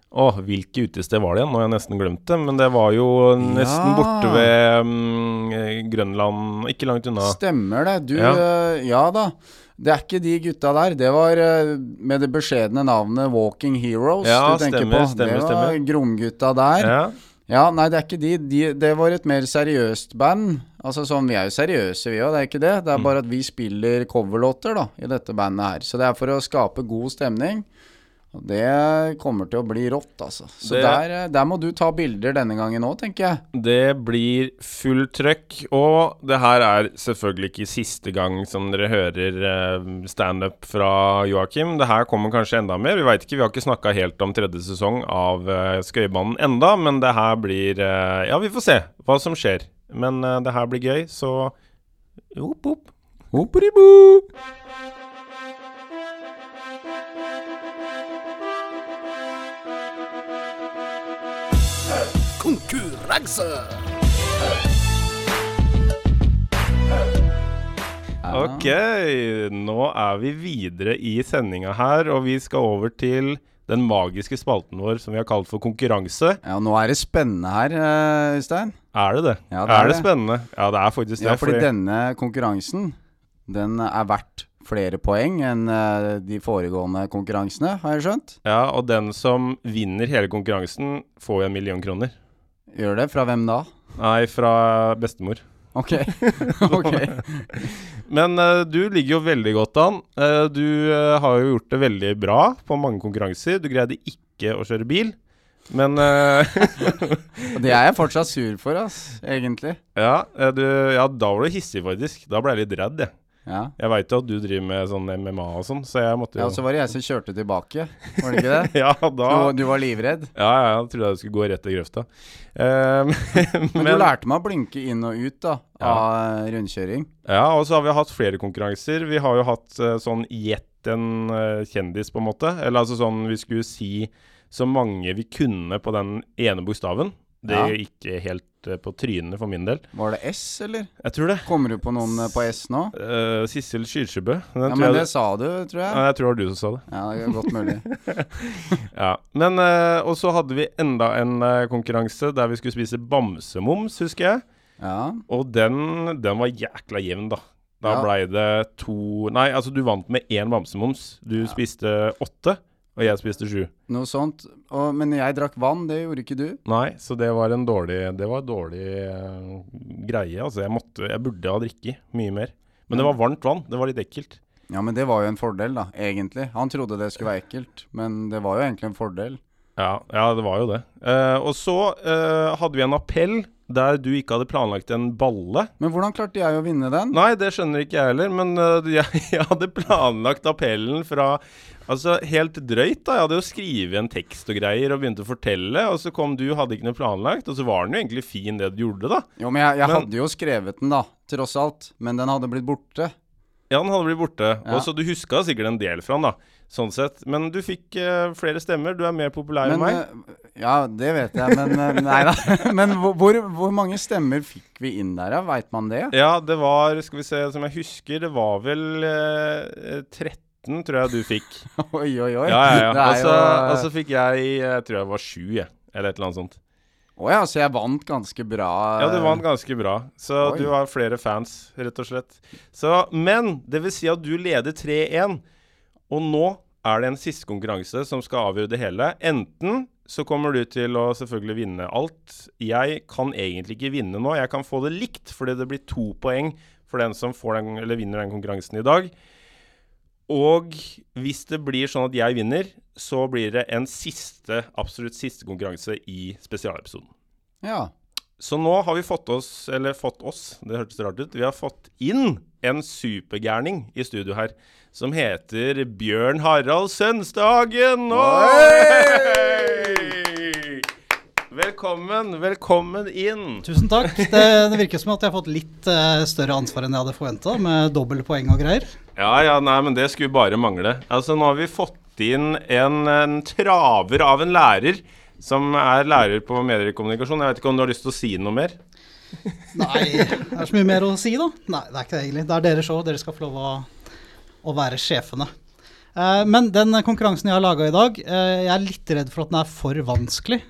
Å, hvilke utested var det igjen? Nå har jeg nesten glemt det. Men det var jo nesten Ja. borte ved um, Grønland, ikke langt unna. Stemmer det. Du, Ja. Uh, ja da. Det er ikke de gutta der. Det var uh, med det beskjedne navnet Walking Heroes Ja, du tenker stemmer, på. stemmer, det var. Gromgutta der. Ja. Ja. nei, det er ikke de. de. Det var et mer seriøst band. Altså sånn, Vi er jo seriøse, vi òg, det er ikke det. Det er bare at vi spiller coverlåter da, i dette bandet her. Så det er for å skape god stemning. Det kommer til å bli rått, altså. Så Det- der, eh, der må du ta bilder denne gangen òg, tenker jeg. Det blir fullt trøkk, og det her er selvfølgelig ikke siste gang som dere hører eh, standup fra Joakim. Det her kommer kanskje enda mer. Vi veit ikke, vi har ikke snakka helt om tredje sesong av Skøybanen enda, men det her blir eh, Ja, vi får se hva som skjer. Men eh, det her blir gøy, så Opp, opp. Opperibo! Konkurranse! Ok, nå er vi videre i sendinga her, og vi skal over til den magiske spalten vår som vi har kalt for konkurranse. Ja, nå er det spennende her, eh, Øystein. Er det det? Ja, det er, er det det. spennende? Ja, det er faktisk det. Ja, fordi fordi- denne konkurransen, den er verdt flere poeng enn eh, de foregående konkurransene, har jeg skjønt. ja, og den som vinner hele konkurransen, får jo en million kroner. Gjør det? Fra hvem da? Nei, fra bestemor. Ok. ok. Men uh, du ligger jo veldig godt an. Uh, du uh, har jo gjort det veldig bra på mange konkurranser. Du greide ikke å kjøre bil. Men det er jeg fortsatt sur for, ass, egentlig. ja, du, ja, da var du hissig, faktisk. Da ble jeg litt redd, jeg. Ja. Jeg veit jo at du driver med sånn MMA og sånn, så jeg måtte jo ja, og så var det jeg som kjørte tilbake, var det ikke det? Ja, da Du, du var livredd? Ja, ja, jeg trodde jeg skulle gå rett i grøfta. Um, Men, du lærte meg å blinke inn og ut da, Ja. av eh, rundkjøring. Ja, og så har vi hatt flere konkurranser. Vi har jo hatt uh, sånn gjett en uh, kjendis, på en måte. Eller altså sånn vi skulle si så mange vi kunne på den ene bokstaven. Det Ja. gikk helt eh, på trynet for min del. Var det S, eller? Jeg tror det. Kommer du på noen eh, på S nå? Uh, Sissel Kyrkjebø. Ja, men jeg det sa du, tror Ja, jeg. jeg tror det var du som sa det. Ja, det er godt mulig. Ja. Men uh, Og så hadde vi enda en uh, konkurranse der vi skulle spise bamsemums, husker jeg. Ja. Og den, den var jækla jevn, da. Da Ja. blei det to Nei, altså du vant med én bamsemums. Du spiste åtte, og jeg spiste sju. Noe sånt. Og, men jeg drakk vann, det gjorde ikke du. Nei, så det var en dårlig Det var en dårlig uh, greie. Altså, jeg måtte Jeg burde ha drikket mye mer. Men det var varmt vann. Det var litt ekkelt. Ja, men det var jo en fordel, da, egentlig. Han trodde det skulle være ekkelt, men det var jo egentlig en fordel. Ja, ja det var jo det. Uh, og så uh, hadde vi en appell der du ikke hadde planlagt en balle. Men hvordan klarte jeg å vinne den? Nei, det skjønner ikke jeg heller, men uh, jeg, jeg hadde planlagt appellen fra Altså, helt drøyt, da. Jeg hadde jo skrevet en tekst og greier og begynte å fortelle, og så kom du, hadde ikke noe planlagt, og så var den jo egentlig fin, det du gjorde, da. Jo, men jeg, jeg Men- hadde jo skrevet den, da, tross alt. Men den hadde blitt borte. Ja, han hadde blitt borte, Ja. og så du huska sikkert en del fra han, da. Sånn sett. Men du fikk uh, flere stemmer, du er mer populær enn meg. Uh, Ja, det vet jeg, men uh, Nei da. Men hvor, hvor, mange stemmer fikk vi inn der, da? Veit man det? Ja, det var, skal vi se, som jeg husker, det var vel eh, 13, tror jeg du fikk. Oi, oi, oi. Ja, ja, ja. Og så og fikk jeg, jeg tror jeg var sju, jeg. Eller et eller annet sånt. Å ja, så jeg vant ganske bra. Ja, du vant ganske bra. Så Oi. du har flere fans, rett og slett. Så, men det vil si at du leder 3-1. Og nå er det en siste konkurranse som skal avgjøre det hele. Enten så kommer du til å selvfølgelig vinne alt. Jeg kan egentlig ikke vinne nå. Jeg kan få det likt, fordi det blir to poeng for den som får den, eller vinner den konkurransen i dag. Og hvis det blir sånn at jeg vinner, så blir det en siste, absolutt siste konkurranse i spesialepisoden. Ja. Så nå har vi fått oss, eller fått oss, det hørtes rart ut, vi har fått inn en supergærning i studio her, som heter Bjørn Harald Sønstehagen. Velkommen, velkommen inn. Tusen takk. Det, det virker som at jeg har fått litt uh, større ansvar enn jeg hadde forventa, med dobbeltpoeng og greier. Ja, ja, nei, men det skulle bare mangle. Altså, nå har vi fått inn en, en traver av en lærer, som er lærer på mediekommunikasjon. Jeg vet ikke om du har lyst til å si noe mer? Nei, det er så mye mer å si, da. Nei, det er ikke det egentlig. Det er deres show. Dere skal få lov å, å være sjefene. Eh, men den konkurransen jeg har laga i dag, eh, jeg er litt redd for at den er for vanskelig,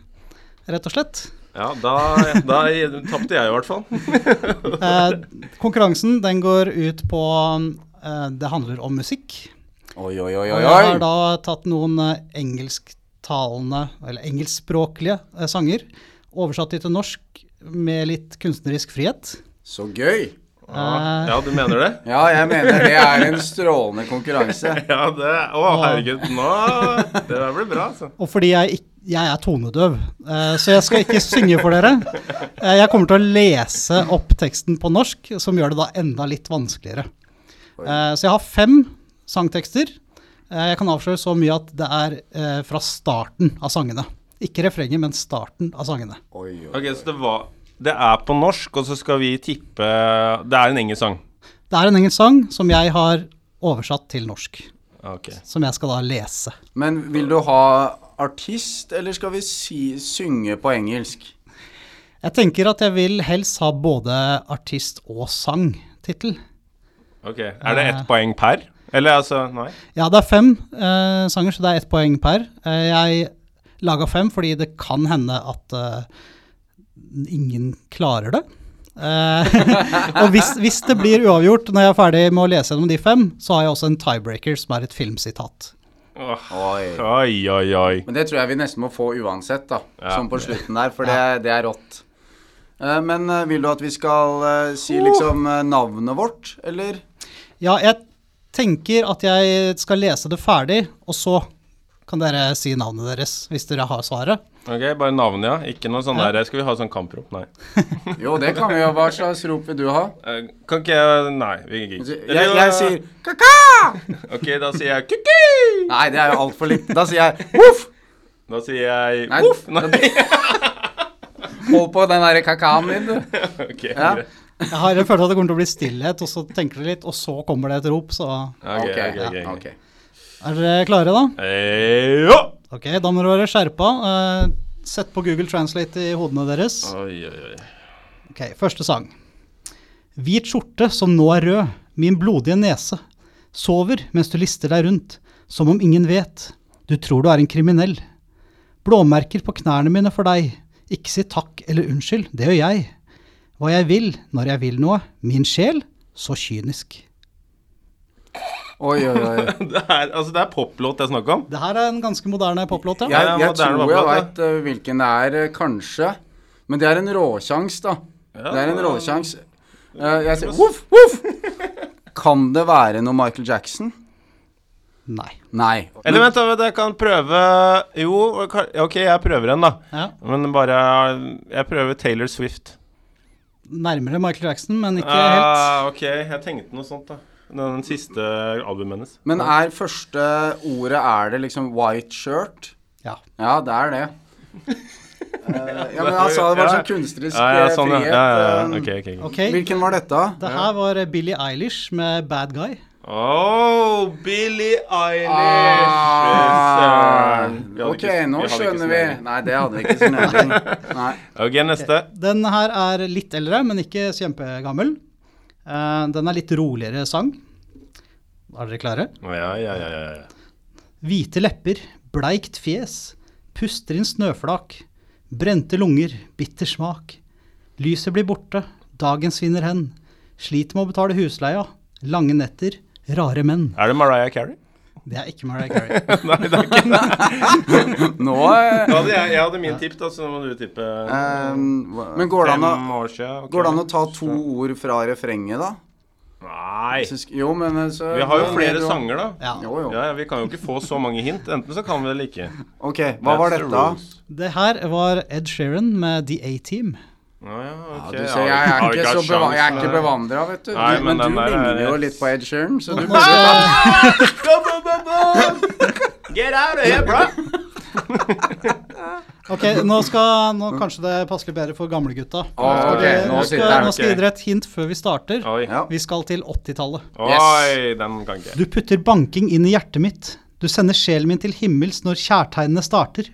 rett og slett. Ja, da, da tapte jeg i hvert fall. Eh, konkurransen den går ut på eh, Det handler om musikk. Oi, oi, oi, Og oi. jeg har da tatt noen eh, engelsktalende, eller engelskspråklige eh, sanger, oversatt de til norsk med litt kunstnerisk frihet. Så gøy. Ja, ja, du mener det? Ja, jeg mener det er en strålende konkurranse. Ja, det Å, herregud. Nå Det der blir bra, altså. Og fordi jeg, jeg er tonedøv, eh, så jeg skal ikke synge for dere. Eh, jeg kommer til å lese opp teksten på norsk, som gjør det da enda litt vanskeligere. Eh, så jeg har fem sangtekster. Eh, jeg kan avsløre så mye at det er eh, fra starten av sangene. Ikke refrenget, men starten av sangene. Oi, oi. Ok, så det var Det er på norsk, og så skal vi tippe Det er en engelsk sang. Det er en engelsk sang som jeg har oversatt til norsk. Okay. Som jeg skal da lese. Men vil du ha artist, eller skal vi si, synge på engelsk? Jeg tenker at jeg vil helst ha både artist og sang-tittel. ok. Er det ett poeng per? Eller altså Nei? Ja, det er fem uh, sanger, så det er ett poeng per. Uh, jeg laga fem fordi det kan hende at uh, ingen klarer det. Eh, og hvis, hvis det blir uavgjort når jeg er ferdig med å lese gjennom de fem, så har jeg også en tiebreaker som er et filmsitat. Oh. Oi. Oi, oi, oi. Men det tror jeg vi nesten må få uansett, da. Ja. Sånn på slutten der, for det, det er rått. Eh, men vil du at vi skal si liksom eh, navnet vårt, eller? Ja, jeg tenker at jeg skal lese det ferdig, og så kan dere si navnet deres hvis dere har svaret. Ok, Bare navnet, ja. Ikke noe sånn Ja. der Skal vi ha sånn kamprop? Nei. Jo, det kan vi jo. Hva slags rop vil du ha? Eh, kan ikke jeg Nei, vi gikk ikke. Jeg, jeg sier kaka! Ok, da sier jeg kuku! Nei, det er jo altfor litt. Da sier jeg voff! Da sier jeg voff! Nei. Hold på den derre kakaen din, du. ok, Ja. greit. Jeg har følt at det kommer til å bli stillhet, og så tenker du litt, og så kommer det et rop, så Ok, okay, okay, ja. okay. Er dere klare, da? Eh, ja! Ok, da må dere være skjerpa. Eh, sett på Google Translate i hodene deres. Oi, oi, oi. Ok, første sang. Hvit skjorte som nå er rød, min blodige nese. Sover mens du lister deg rundt, som om ingen vet. Du tror du er en kriminell. Blåmerker på knærne mine for deg. Ikke si takk eller unnskyld, det gjør jeg. Hva jeg vil, når jeg vil noe. Min sjel, så kynisk. Oi, oi, oi. Det er, altså, det er poplåt jeg snakker om. Det her er en ganske moderne poplåt, ja. Jeg, jeg, jeg tror jeg veit uh, hvilken det er, eh, kanskje. Men det er en råsjans, da. Ja, Det er en råsjans. Uh, jeg sier voff, voff! Kan det være noe Michael Jackson? Nei. Nei. Eller vent, jeg kan prøve Jo, ok, jeg prøver en, da. Ja. Men bare Jeg prøver Taylor Swift. Nærmere Michael Jackson, men ikke helt. Ah, ok, jeg tenkte noe sånt, da. Den, den siste albumet hennes. Men er første ordet Er det liksom white shirt? Ja. Ja, det er det. uh, ja, men han sa det var Ja. sånn kunstnerisk Ja, ja, eh, sånn, frihet. ja, ja, ja. okay. Ok, ok. ok. Ok, Hvilken var dette? det her var eh, Billie Eilish med Bad Guy. Oh, Billie Eilish! Ah, Ok, ikke- nå vi skjønner vi. Nei, det hadde vi ikke snøring. Ok, neste. Den her er litt eldre, men ikke kjempegammel. Uh, den er litt roligere sang. Er dere klare? Ja, ja, ja, ja, ja. Hvite lepper, bleikt fjes, puster inn snøflak. Brente lunger, bitter smak. Lyset blir borte, dagen svinner hen. Sliter med å betale husleia. Lange netter, rare menn. Er det Mariah Carey? Det er ikke Mariah Carey. Nei, det er ikke Nå eh, hadde jeg, jeg hadde min tipp, da, så må du tippe Um, Men går det an å fem siden. ok. Går det an å ta to ord fra refrenget, da? Nei. Jo, men eh, så Vi har jo flere ler du- sanger, da. Ja. Jo, jo. Ja, ja, Vi kan jo ikke få så mange hint. Enten så kan vi det eller ikke. Ok, hva var That's var dette? Det her var Ed Sheeran med The A-Team. Ja, ja, okay. du Ja, ser, jeg, er ikke så jeg er ikke bevandra, vet du. Nei, du men men du er- ligner jo litt på Ed Sheeran, så du Get out of here, bro! ok, nå skal nå kanskje det passer litt bedre for gamlegutta. Ok, Vi- nå nå skal, jeg nå skal jeg gi dere et hint før vi starter. Oi. Ja. Vi skal til 80-tallet. Oi, den kan ikke jeg. Du putter banking inn i hjertet mitt. Du sender sjelen min til himmels når kjærtegnene starter.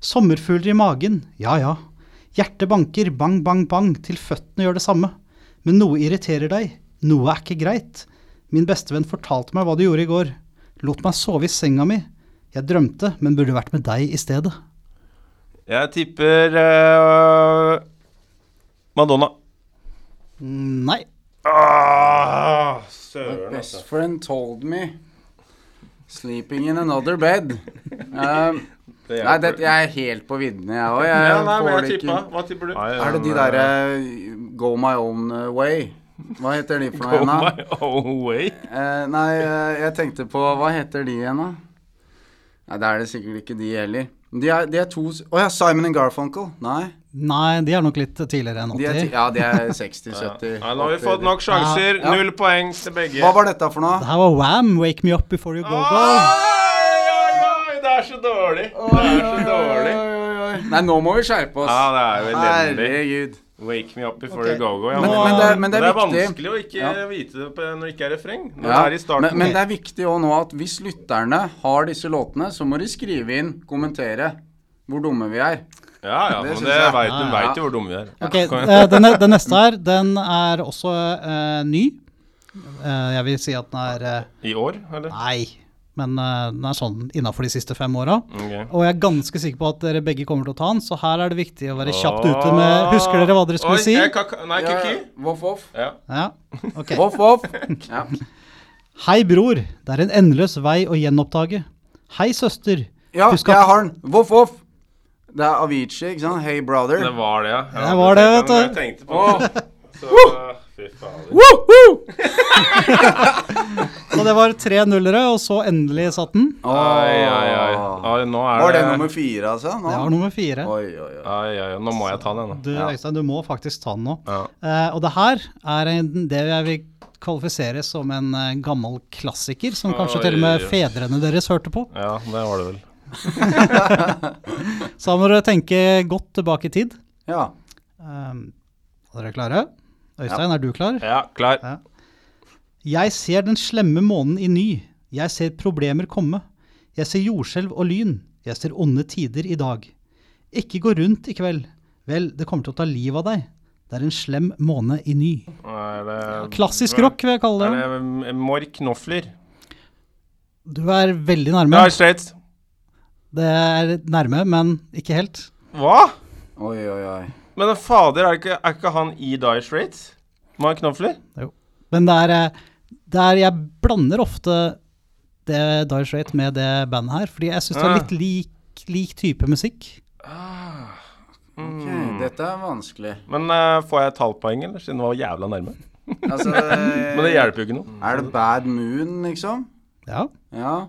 Sommerfugler i magen, ja ja. Hjertet banker, bang, bang, bang, til føttene gjør det samme. Men noe irriterer deg, noe er ikke greit. Min bestevenn fortalte meg hva du gjorde i går. Lot meg sove i senga mi. Jeg drømte, men burde vært med deg i stedet. Jeg tipper uh, Madonna. Mm, Nei. Ah, søren, Best altså. friend told me Sleeping in another bed. Um, Det nei, det, jeg er helt på viddene, jeg òg. Ja, nei, men jeg tippa. Hva tipper du? Er det de derre Go my own uh, way? Hva heter de for noe igjen, da? Go my own way. Uh, nei, uh, jeg tenkte på Hva heter de igjen, da? Nei, det er det sikkert ikke de heller. De er, de er to Å oh, ja, Simon and Garfunkel? Nei. Nei, de er nok litt tidligere enn er 80. De ja, de er 60-70. Nei, nå har vi fått nok sjanser. Ja. Null poeng til begge. Hva var dette for noe? Det her var Wham! Wake me up before you go go. Oi, oi, det er så dårlig. Det er så dårlig. Nei, nå må vi skjerpe oss. Ja, det er jo elendig. Herregud. Wake me up before okay. you go go. Ja, Men, men, det, er- men det er det er vanskelig å ikke Ja. vite det når det ikke er refreng. Ja, det er i starten. men, men det er viktig òg nå at hvis lytterne har disse låtene, så må de skrive inn, kommentere hvor dumme vi er. ja, ja, det men det jeg. vet, ja. veit jo hvor dumme vi er. Ok, eh, den, den neste her, den er også uh, ny. Uh, jeg vil si at den er uh, I år, eller? Nei, men eh, den er sånn innafor de siste fem åra. Okay. Og jeg er ganske sikker på at dere begge kommer til å ta den, så her er det viktig å være kjapt ute med Husker dere hva dere skulle Oi, si? jeg Nei, kuki. Voff, voff. Ja. Ja, Okay. Voff, voff. Ja. Hei, bror. Det er en endeløs vei å gjenoppdage. Hei, søster. ja, Husk jeg har den. Voff, voff. Det er Avicii, ikke sant? Hey, brother. Det var det, ja. ja Det var det, vet du. Jeg tenkte på det. Så, fy fader. Og det var tre nullere, og så endelig satt den. Ai, ai, ai. ai. Nå er Var det det nummer fire, altså? Nå? Det var nummer fire. Oi, oi, oi. Ai, ai. Nå må jeg ta den, Du, Du, Øystein, du må faktisk ta den nå. Ja. Uh, og det her er en, det jeg vil kvalifisere som en uh, gammel klassiker, som kanskje Oi, til og med oi. fedrene deres hørte på. ja, det var det vel. Så da må dere tenke godt tilbake i tid. Ja. Um, er dere klare? Øystein, er du klar? Ja, klar. Jeg ser den slemme månen i ny. Jeg ser problemer komme. Jeg ser jordskjelv og lyn. Jeg ser onde tider i dag. Ikke gå rundt i kveld. Vel, det kommer til å ta livet av deg. Det er en slem måne i ny. Er det, Klassisk rock, vil jeg kalle Er det. det mm, Mork Knofler? Du er veldig nærme. Ja, Straits. Det er nærme, men ikke helt. Hva? Oi, oi, oi. Men fader, er ikke, er ikke han i Dire Straits? Mark Jo. Men det er, eh, det er Jeg blander ofte det Dire Straits med det bandet her, fordi jeg syns det er Ah. litt lik, lik type musikk. Ok, Mm. dette er vanskelig. Men uh, får jeg et halvt poeng, eller? Siden det var jævla nærme. Altså, Men det hjelper jo ikke noe. Er det Bad Moon, liksom? Ja. Ja.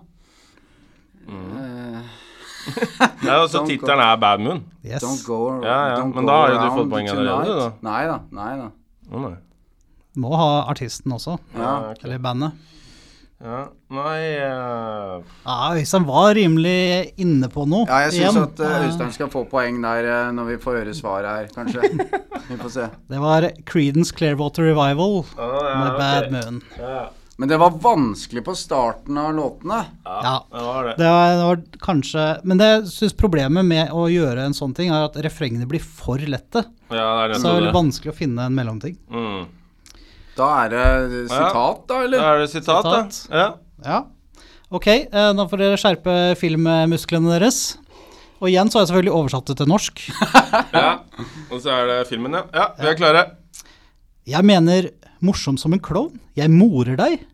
Mm. Eh, Ja, altså Tittelen er Bad Moon. Yes. don't go, Ja, ja, don't men go da har jo du fått poeng allerede, da. Nei da. Nei da. Oh, nei. Må ha artisten også, Ja. okay. eller bandet. Ja. Nei uh... Ja, Øystein var rimelig inne på noe. Ja, jeg syns at uh, Øystein skal få poeng der uh, når vi får høre svaret her, kanskje. Vi får se. Det var Creedence Clearwater Revival ja, ja, med Bad Bad Moon. Ja. Men det var vanskelig på starten av låtene. Ja. Det var det. Det var, det var kanskje Men det syns problemet med å gjøre en sånn ting, er at refrengene blir for lette. Ja, det er Så det er det. vanskelig å finne en mellomting. Mm. Da er det sitat, da, Da eller? er det sitat, da. Ja. Ja. Ok, eh, da får dere skjerpe filmmusklene deres. Og igjen så har jeg selvfølgelig oversatt det til norsk. ja. Og så er det filmen, ja. Ja, vi er klare. Jeg mener morsom som en klovn. Jeg morer deg.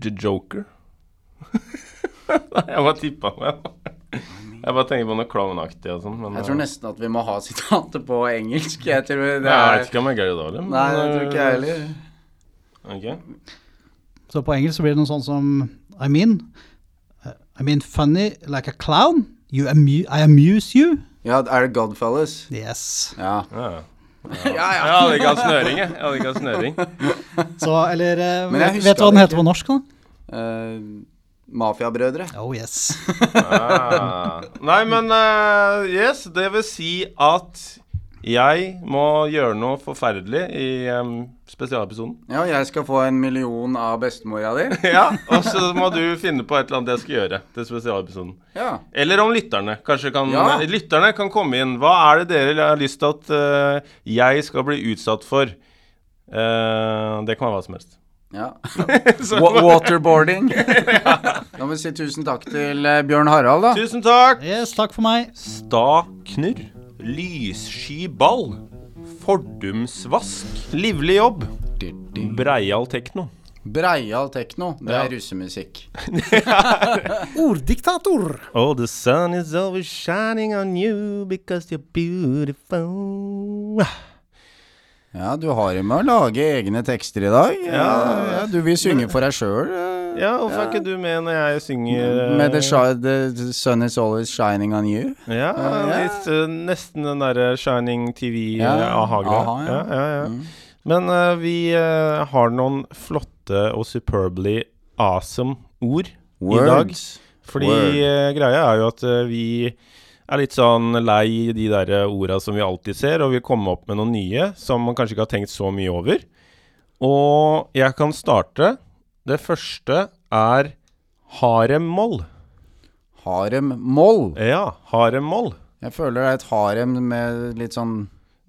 The Joker. Nei, jeg bare tippa meg. Jeg bare tenker på noe klovnaktig og sånn. Jeg tror nesten at vi må ha sitatet på engelsk. Jeg tror det Jeg vet er ikke om jeg greier det heller. Nei, det tror ikke jeg heller. Okay. Så på engelsk så blir det noe sånt som I mean I mean funny like a clown. You amu I amuse you. Ja, er det Godfellas? Yes. Ja. Ja. Ja, ja. Jeg hadde ikke hatt snøring, jeg. jeg hadde ikke hatt snøring. Så, eller eh, Men jeg vet, vet du hva den heter på norsk, da? Uh, Mafiabrødre. Oh yes. Ah. Nei, men uh, yes, det vil si at jeg må gjøre noe forferdelig i um, spesialepisoden. Ja, jeg skal få en million av bestemora di. Ja, og så må du finne på et eller annet jeg skal gjøre til spesialepisoden. Ja. Eller om lytterne kanskje kan Ja. Lytterne kan komme inn. Hva er det dere har lyst til at uh, jeg skal bli utsatt for? Uh, det kan være hva som helst. ja. Waterboarding. ja. Da må vi si tusen takk til eh, Bjørn Harald, da. Tusen takk! Yes, takk for meg. Sta knurr. Lyssky ball. Fordumsvask. Livlig jobb. Breial tekno. Breial tekno. Det Ja. er russemusikk. Orddiktator. Oh, the sun is always shining on you because you're beautiful. Ja, du har jo med å lage egne tekster i dag. Ja. ja du vil synge for deg sjøl. Ja, hvorfor er ikke du med når jeg synger eh, Med the, the sun is always shining on you. Ja, litt, eh, nesten den derre Shining TV Ja, eh, ja. ja, ja. Mm. Men uh, vi uh, har noen flotte og superbly awesome ord i dag. Fordi eh, greia er jo at vi er litt sånn lei de der orda som vi alltid ser, og vil komme opp med noen nye som man kanskje ikke har tenkt så mye over. Og jeg kan starte. Det første er haremmoll. Harem-moll. Ja, haremmoll. Jeg føler det er et harem med litt sånn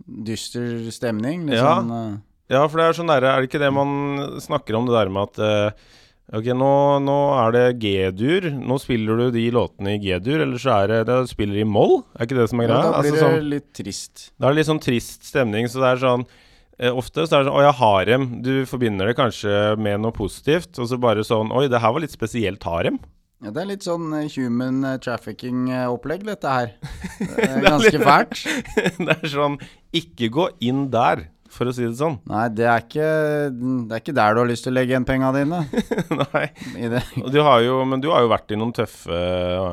dyster stemning. Litt Ja. sånn uh... Ja, for det er sånn derre Er det ikke det man snakker om, det der med at uh, Ok, nå, nå er det G-dur. Nå spiller du de låtene i G-dur, eller så er det det spiller i moll. Er ikke det som er ja, greia? Da blir Altså, det sånn, litt trist. da er det litt sånn trist stemning, så det er sånn Ofte så er det sånn Å ja, harem. Du forbinder det kanskje med noe positivt, og så bare sånn Oi, det her var litt spesielt harem. Ja, det er litt sånn eh, human eh, trafficking-opplegg, dette her. Det er Det er ganske litt- fælt. det er sånn Ikke gå inn der, for å si det sånn. Nei, det er ikke Det er ikke der du har lyst til å legge igjen penga dine. Nei. Du har jo, men du har jo vært i noen tøffe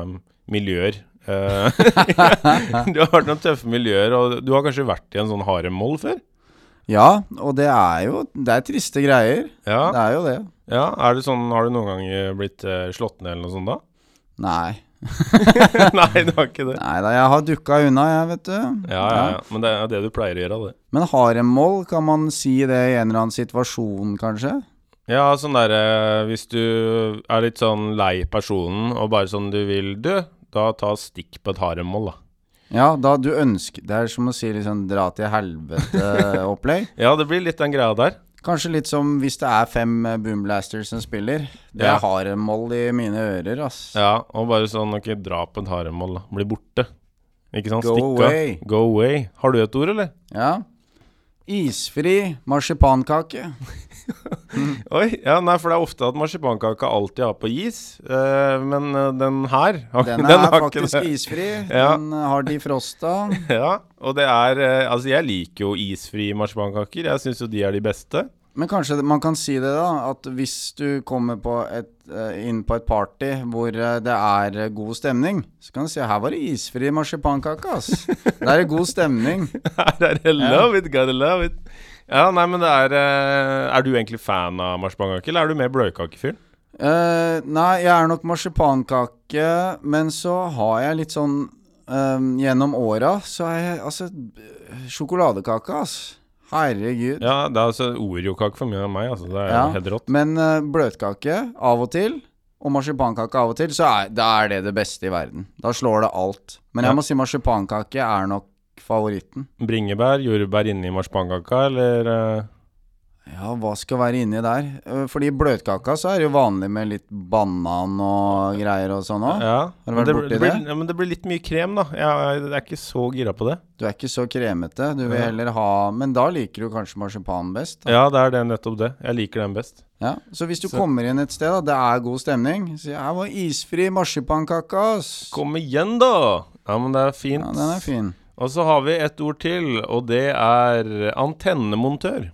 um, miljøer. Eh, du har vært i noen tøffe miljøer, og du har kanskje vært i en sånn haremmoll før? Ja, og det er jo Det er triste greier. Ja. Det er jo det. ja. Er det sånn, har du noen gang blitt eh, slått ned eller noe sånt da? Nei. Nei, det var ikke det. Nei da, jeg har dukka unna, jeg, vet du. Ja, ja, ja. Men det er det du pleier å gjøre, det. Men haremål, kan man si det i en eller annen situasjon, kanskje? Ja, sånn derre Hvis du er litt sånn lei personen, og bare sånn du vil dø, da ta stikk på et haremål da. Ja, da du ønsker Det er som å si liksom dra til helvete-opplegg. Ja, det blir litt den greia der. Kanskje litt som hvis det er fem eh, boomblasters som spiller. Det Ja. er haremmoll i mine ører, ass. Ja, og bare sånn Ok, dra på et haremoll, da. Bli borte. Ikke sant? Go Stikk away. Go away. Har du et ord, eller? Ja. Isfri marsipankake. Oi, ja, nei, for det er ofte at marsipankaka alltid har på is. eh, men eh, den her har- Den er den faktisk det. isfri. Ja. Den har har defrosta. Ja, og det er eh, Altså, jeg liker jo isfri marsipankaker. Jeg syns jo de er de beste. Men kanskje man kan si det, da. At hvis du kommer på et, eh, inn på et party hvor eh, det er eh, god stemning, så kan du si her var det isfri marsipankake, ass. Der er det god stemning. Her er det love it, gotta love it. Ja, nei, men det er eh, Er du egentlig fan av marsipankake, eller er du mer bløtkakefyr? Uh, nei, jeg er nok marsipankake, men så har jeg litt sånn um, Gjennom åra så er jeg Altså, sjokoladekake, ass. Herregud. Ja, det er altså Oreo-kake for mye av meg. Altså, det er Ja, helt rått. Men uh, bløtkake av og til, og marsipankake av og til, så er, da er det det beste i verden. Da slår det alt. Men jeg Ja. må si marsipankake er nok favoritten. Bringebær, jordbær inni marsipankaka, eller eh, Ja, hva skal være inni der? Eh, Fordi i bløtkaka så er det jo vanlig med litt banan og greier og sånn òg. Ja. Har du vært det, borti det blir, det? Ja, men det blir litt mye krem, da. Jeg, jeg er ikke så gira på det. Du er ikke så kremete. Du vil heller ha Men da liker du kanskje marsipan best? Da. Ja, det er det nettopp det. Jeg liker den best. Ja, Så hvis du Så- kommer inn et sted, da, det er god stemning Si her var isfri marsipankake, ass. Kom igjen, da! Ja, men det er fint. Ja, den er fin. Og så har vi et ord til, og det er antennemontør.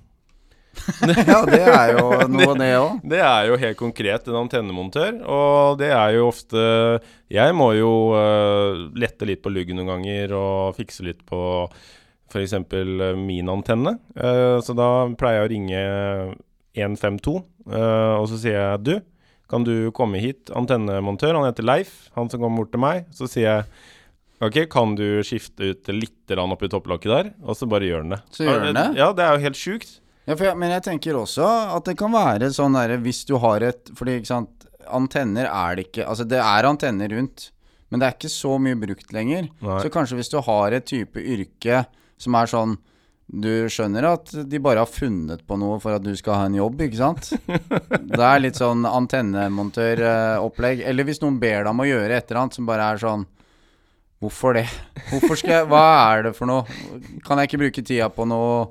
ja, det er jo noe, det òg. Det er jo helt konkret en antennemontør, og det er jo ofte Jeg må jo uh, lette litt på luggen noen ganger og fikse litt på f.eks. min antenne. Uh, så da pleier jeg å ringe 152, uh, og så sier jeg du, kan du komme hit, antennemontør? Han heter Leif, han som kommer bort til meg. Så sier jeg Ok, kan du skifte ut litt oppi topplokket der? Og så bare gjør den det. Så gjør den det? Ja, det er jo helt sjukt. Ja, jeg, men jeg tenker også at det kan være sånn derre hvis du har et Fordi, ikke sant, antenner er det ikke Altså, det er antenner rundt, men det er ikke så mye brukt lenger. Nei. Så kanskje hvis du har et type yrke som er sånn Du skjønner at de bare har funnet på noe for at du skal ha en jobb, ikke sant? Det er litt sånn antennemontøropplegg. Eller hvis noen ber deg om å gjøre et eller annet som bare er sånn Hvorfor det? Hvorfor skal jeg Hva er det for noe? Kan jeg ikke bruke tida på noe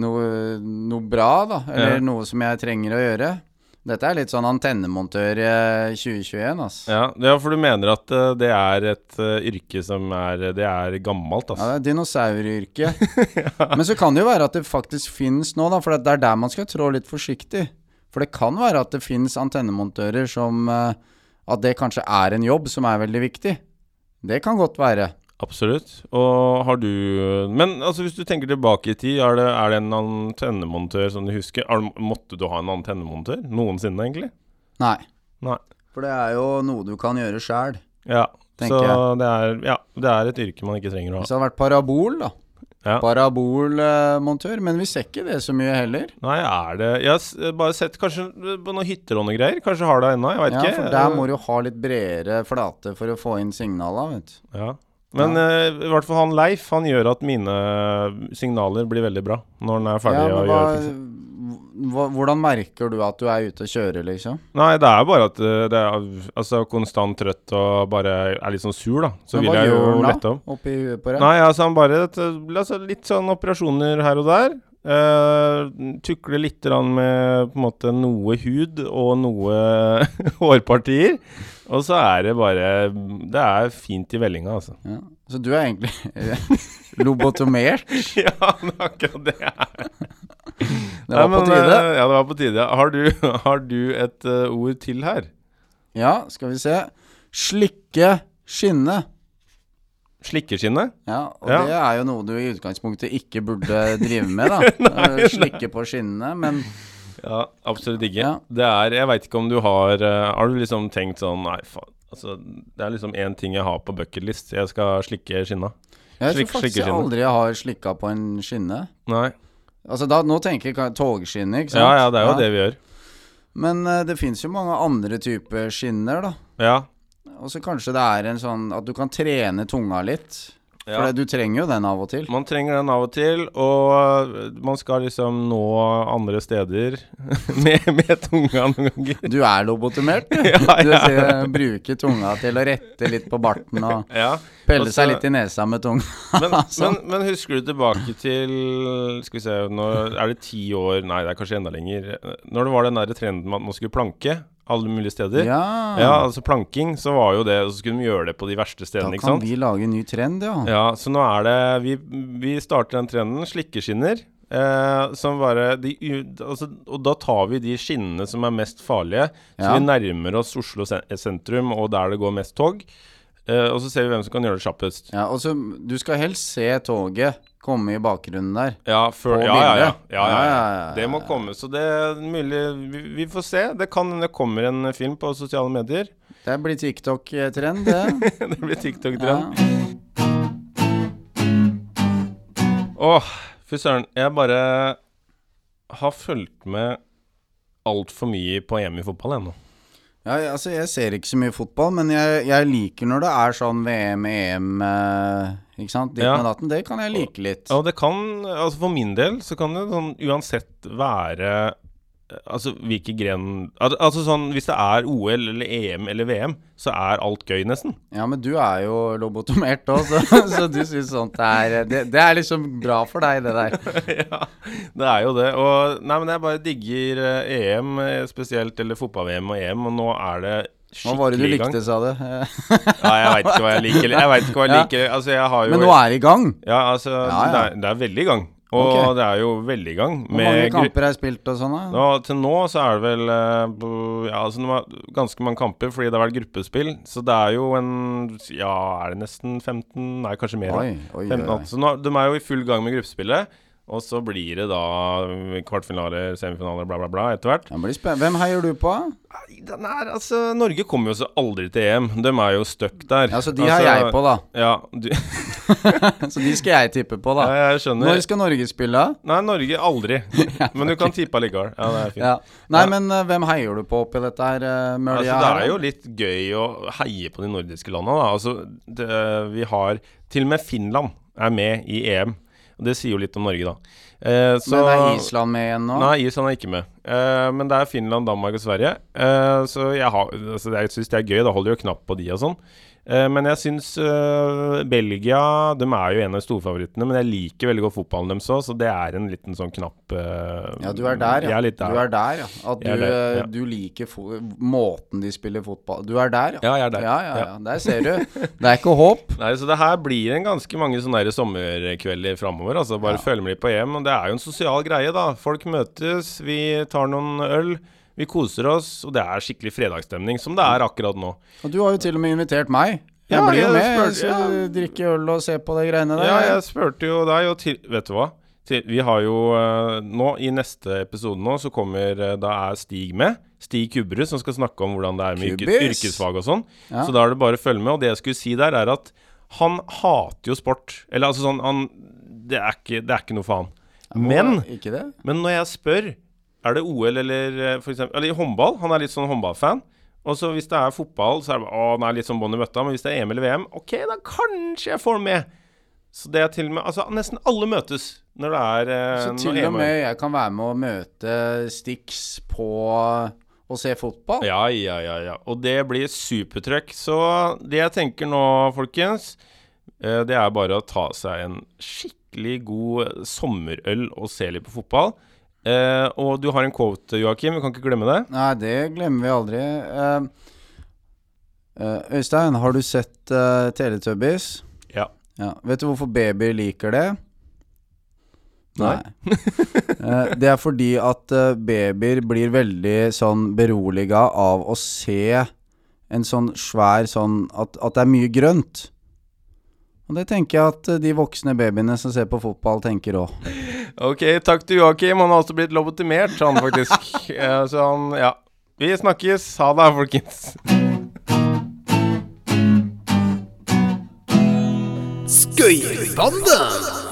noe, noe bra, da? Eller Ja. noe som jeg trenger å gjøre? Dette er litt sånn antennemontør eh, 2021, altså. Ja, ja, for du mener at uh, det er et uh, yrke som er Det er gammelt, Ja, altså. det er dinosauryrket. Men så kan det jo være at det faktisk finnes nå, da, for det er der man skal trå litt forsiktig. For det kan være at det finnes antennemontører som uh, At det kanskje er en jobb som er veldig viktig. Det kan godt være. Absolutt. Og har du Men altså, hvis du tenker tilbake i tid, er det, er det en antennemontør som du husker? Er, måtte du ha en antennemontør noensinne, egentlig? Nei. Nei. For det er jo noe du kan gjøre sjæl. Ja. Så det er, ja, det er et yrke man ikke trenger å ha. Hvis det hadde vært parabol, da. Ja. Parabolmontør. Men vi ser ikke det så mye heller. Nei, er det Jeg har bare sett kanskje på noen hytter og noe greier. Kanskje har det ennå, jeg veit Ja, ikke. for der må du ha litt bredere flate for å få inn signala, vet du. Ja. Men eh, i hvert fall han Leif, han gjør at mine signaler blir veldig bra når han er ferdig Ja, å gjøre hva, fikse. hva, hvordan merker du at du er ute og kjører, liksom? Nei, det er bare at eh, det er altså, konstant trøtt og bare er litt sånn sur, da. Så Men vil hva jeg jo gjør han da? På deg? Nei, altså han bare altså, Litt sånn operasjoner her og der. Uh, tukle litt med på en måte noe hud og noe hårpartier. Og så er det bare Det er fint i vellinga, altså. Ja. Så du er egentlig lobotomert? ja, akkurat det er. Det var Nei, på tide. eh, Ja, det var på tide. Har du, har du et uh, ord til her? Ja, skal vi se. Slikke skinne. Slikkeskinne? Ja, og Ja. det er jo noe du i utgangspunktet ikke burde drive med, da. Nei, Slikke på skinnene, men Ja, absolutt ikke. Ja. Det er Jeg veit ikke om du har eh, Har du liksom tenkt sånn Nei, faen. Altså, det er liksom én ting jeg har på bucketlist. Jeg skal slikke skinna. jeg tror faktisk jeg aldri har slikka på en skinne. Nei. Altså da, Nå tenker jeg togskinne, ikke sant? Ja, ja, det er jo det vi gjør. Men uh, det fins jo mange andre typer skinner, da. Ja. Og så kanskje det er en sånn at du kan trene tunga litt. Ja. For du trenger jo den av og til. Man trenger den av og til, og man skal liksom nå andre steder med, med tunga noen ganger. Du er lobotomert, du. Ja, Du ja. ser, bruker tunga til å rette litt på barten og Ja. pelle Altså- seg litt i nesa med tunga. Men, Sånn. men, men husker du tilbake til Skal vi se nå Er det ti år Nei, det er kanskje enda lenger. Når det var den der trenden med at man skulle planke alle mulige steder. Ja, Ja, altså planking, så var jo det Så skulle de gjøre det på de verste da stedene, ikke kan vi lage en ny trend, ja. Ja, så nå er det Vi, vi starter den trenden, slikkeskinner. Eh, som bare de, altså, Og da tar vi de skinnene som er mest farlige. Så Ja. vi nærmer oss Oslo sentrum og der det går mest tog. Eh, og så ser vi hvem som kan gjøre det kjappest. ja og så Du skal helst se toget komme i bakgrunnen der. Ja, før, ja, ja, ja, ja, Det må komme. Så det er mulig vi, vi får se. Det kan hende det kommer en film på sosiale medier. Det blir TikTok-trend, det. det blir TikTok-trend. Åh, Fy søren, jeg bare har fulgt med altfor mye på EM i fotball ennå. Ja, altså Jeg ser ikke så mye fotball, men jeg, jeg liker når det er sånn VM, EM eh, Ikke sant? Ditt Ja. med datten. Det kan jeg like litt. Og det kan, altså for min del, så kan det sånn uansett være Altså hvilke gren Altså sånn hvis det er OL eller EM eller VM, så er alt gøy, nesten. Ja, men du er jo lobotomert òg, så, så du syns sånt er det, det er liksom bra for deg, det der. ja, det er jo det. Og nei, men jeg bare digger eh, EM eh, spesielt, eller fotball-VM og EM, og nå er det Hva var det du skikkelig likte, sa du? Ja, jeg veit ikke hva jeg liker. Jeg vet ikke hva jeg liker. Altså, jeg har jo Men nå er det i gang. Ja, altså, Ja, ja. Det, er, det er veldig i gang. Og okay. det er jo veldig i gang. Hvor mange kamper er spilt og sånn, da? Til nå så er det vel eh, Ja, altså ganske mange kamper fordi det har vært gruppespill. Så det er jo en Ja, er det nesten 15? Nei, kanskje mer. Oi, oi, 15, oi. Så nå, de er jo i full gang med gruppespillet. Og så blir det da kvartfinaler, semifinaler, bla, bla, bla etter hvert. Hvem heier du på? Den er, altså, Norge kommer jo så aldri til EM. De er jo stuck der. Ja, så de har jeg på, da. Ja, du, Så de skal jeg tippe på, da. ja. Når skal Norge spille? Nei, Norge aldri. Men du kan tippe allikevel. Ja, det er fint. Ja. Nei, men uh, hvem heier du på oppi dette her, uh, Mølja? Altså, det er jo litt gøy å heie på de nordiske landene. Da. Altså, det, vi har Til og med Finland er med i EM. Og det sier jo litt om Norge, da. Eh, så, Men er Island med igjen nå? Nei, Island er ikke med. Eh, men det er Finland, Danmark og Sverige. Eh, så jeg, har, altså, jeg syns det er gøy. Da holder jo knapp på de og sånn. Eh, men jeg syns eh, Belgia De er jo en av storfavorittene, men jeg liker veldig godt fotballen deres òg, så det er en liten sånn knapp eh, Ja, du er der, ja. er der. Du er der, ja. At du, er der, ja. du liker måten de spiller fotball Du er der, ja. Ja, jeg er der. Ja, ja, Ja. Der ser du. Det er ikke håp. Nei, så det her blir en ganske mange sånne der sommerkvelder framover. Altså bare følg med litt på EM. Og det er jo en sosial greie, da. Folk møtes, vi tar noen øl. Vi koser oss, og det er skikkelig fredagsstemning, som det er akkurat nå. Og du har jo til og med invitert meg. Jeg Ja, blir jo med. spør- ja. Drikke øl og se på de greiene der. Ja, jeg spurte jo deg, og til, vet du hva? Til, vi har jo eh, nå, i neste episode nå, så kommer eh, Da er Stig med. Stig Kubberud, som skal snakke om hvordan det er med yrkes, yrkesfag og sånn. Ja. Så da er det bare å følge med. Og det jeg skulle si der, er at han hater jo sport. Eller altså sånn han, det, er ikke, det er ikke noe for han. Men? Men når jeg spør Er det OL eller eh, for eksempel Eller i håndball, han er litt sånn håndballfan. Og så hvis det er fotball, så er det bare Å, han er litt sånn bånd i bøtta. Men hvis det er EM eller VM, OK, da kanskje jeg får den med. Så det er til og med Altså, nesten alle møtes når det er eh, Så til og med jeg kan være med å møte Stix på å se fotball? Ja, ja, ja, ja. Og det blir supertrøkk. Så det jeg tenker nå, folkens, eh, det er bare å ta seg en skikkelig god sommerøl og se litt på fotball. Eh, og du har en quote, Joakim. Vi kan ikke glemme det. Nei, det glemmer vi aldri. Eh, eh, Øystein, har du sett uh, Teletubbies? Ja. ja. Vet du hvorfor babyer liker det? Nei. Det er fordi at babyer blir veldig sånn beroliga av å se en sånn svær sånn at, at det er mye grønt. Og det tenker jeg at eh, de voksne babyene som ser på fotball, tenker òg. Ok, takk til Joakim. Han har også blitt lobotimert, han faktisk. Så han, ja. Vi snakkes. Ha det, folkens. Skøyerbanden!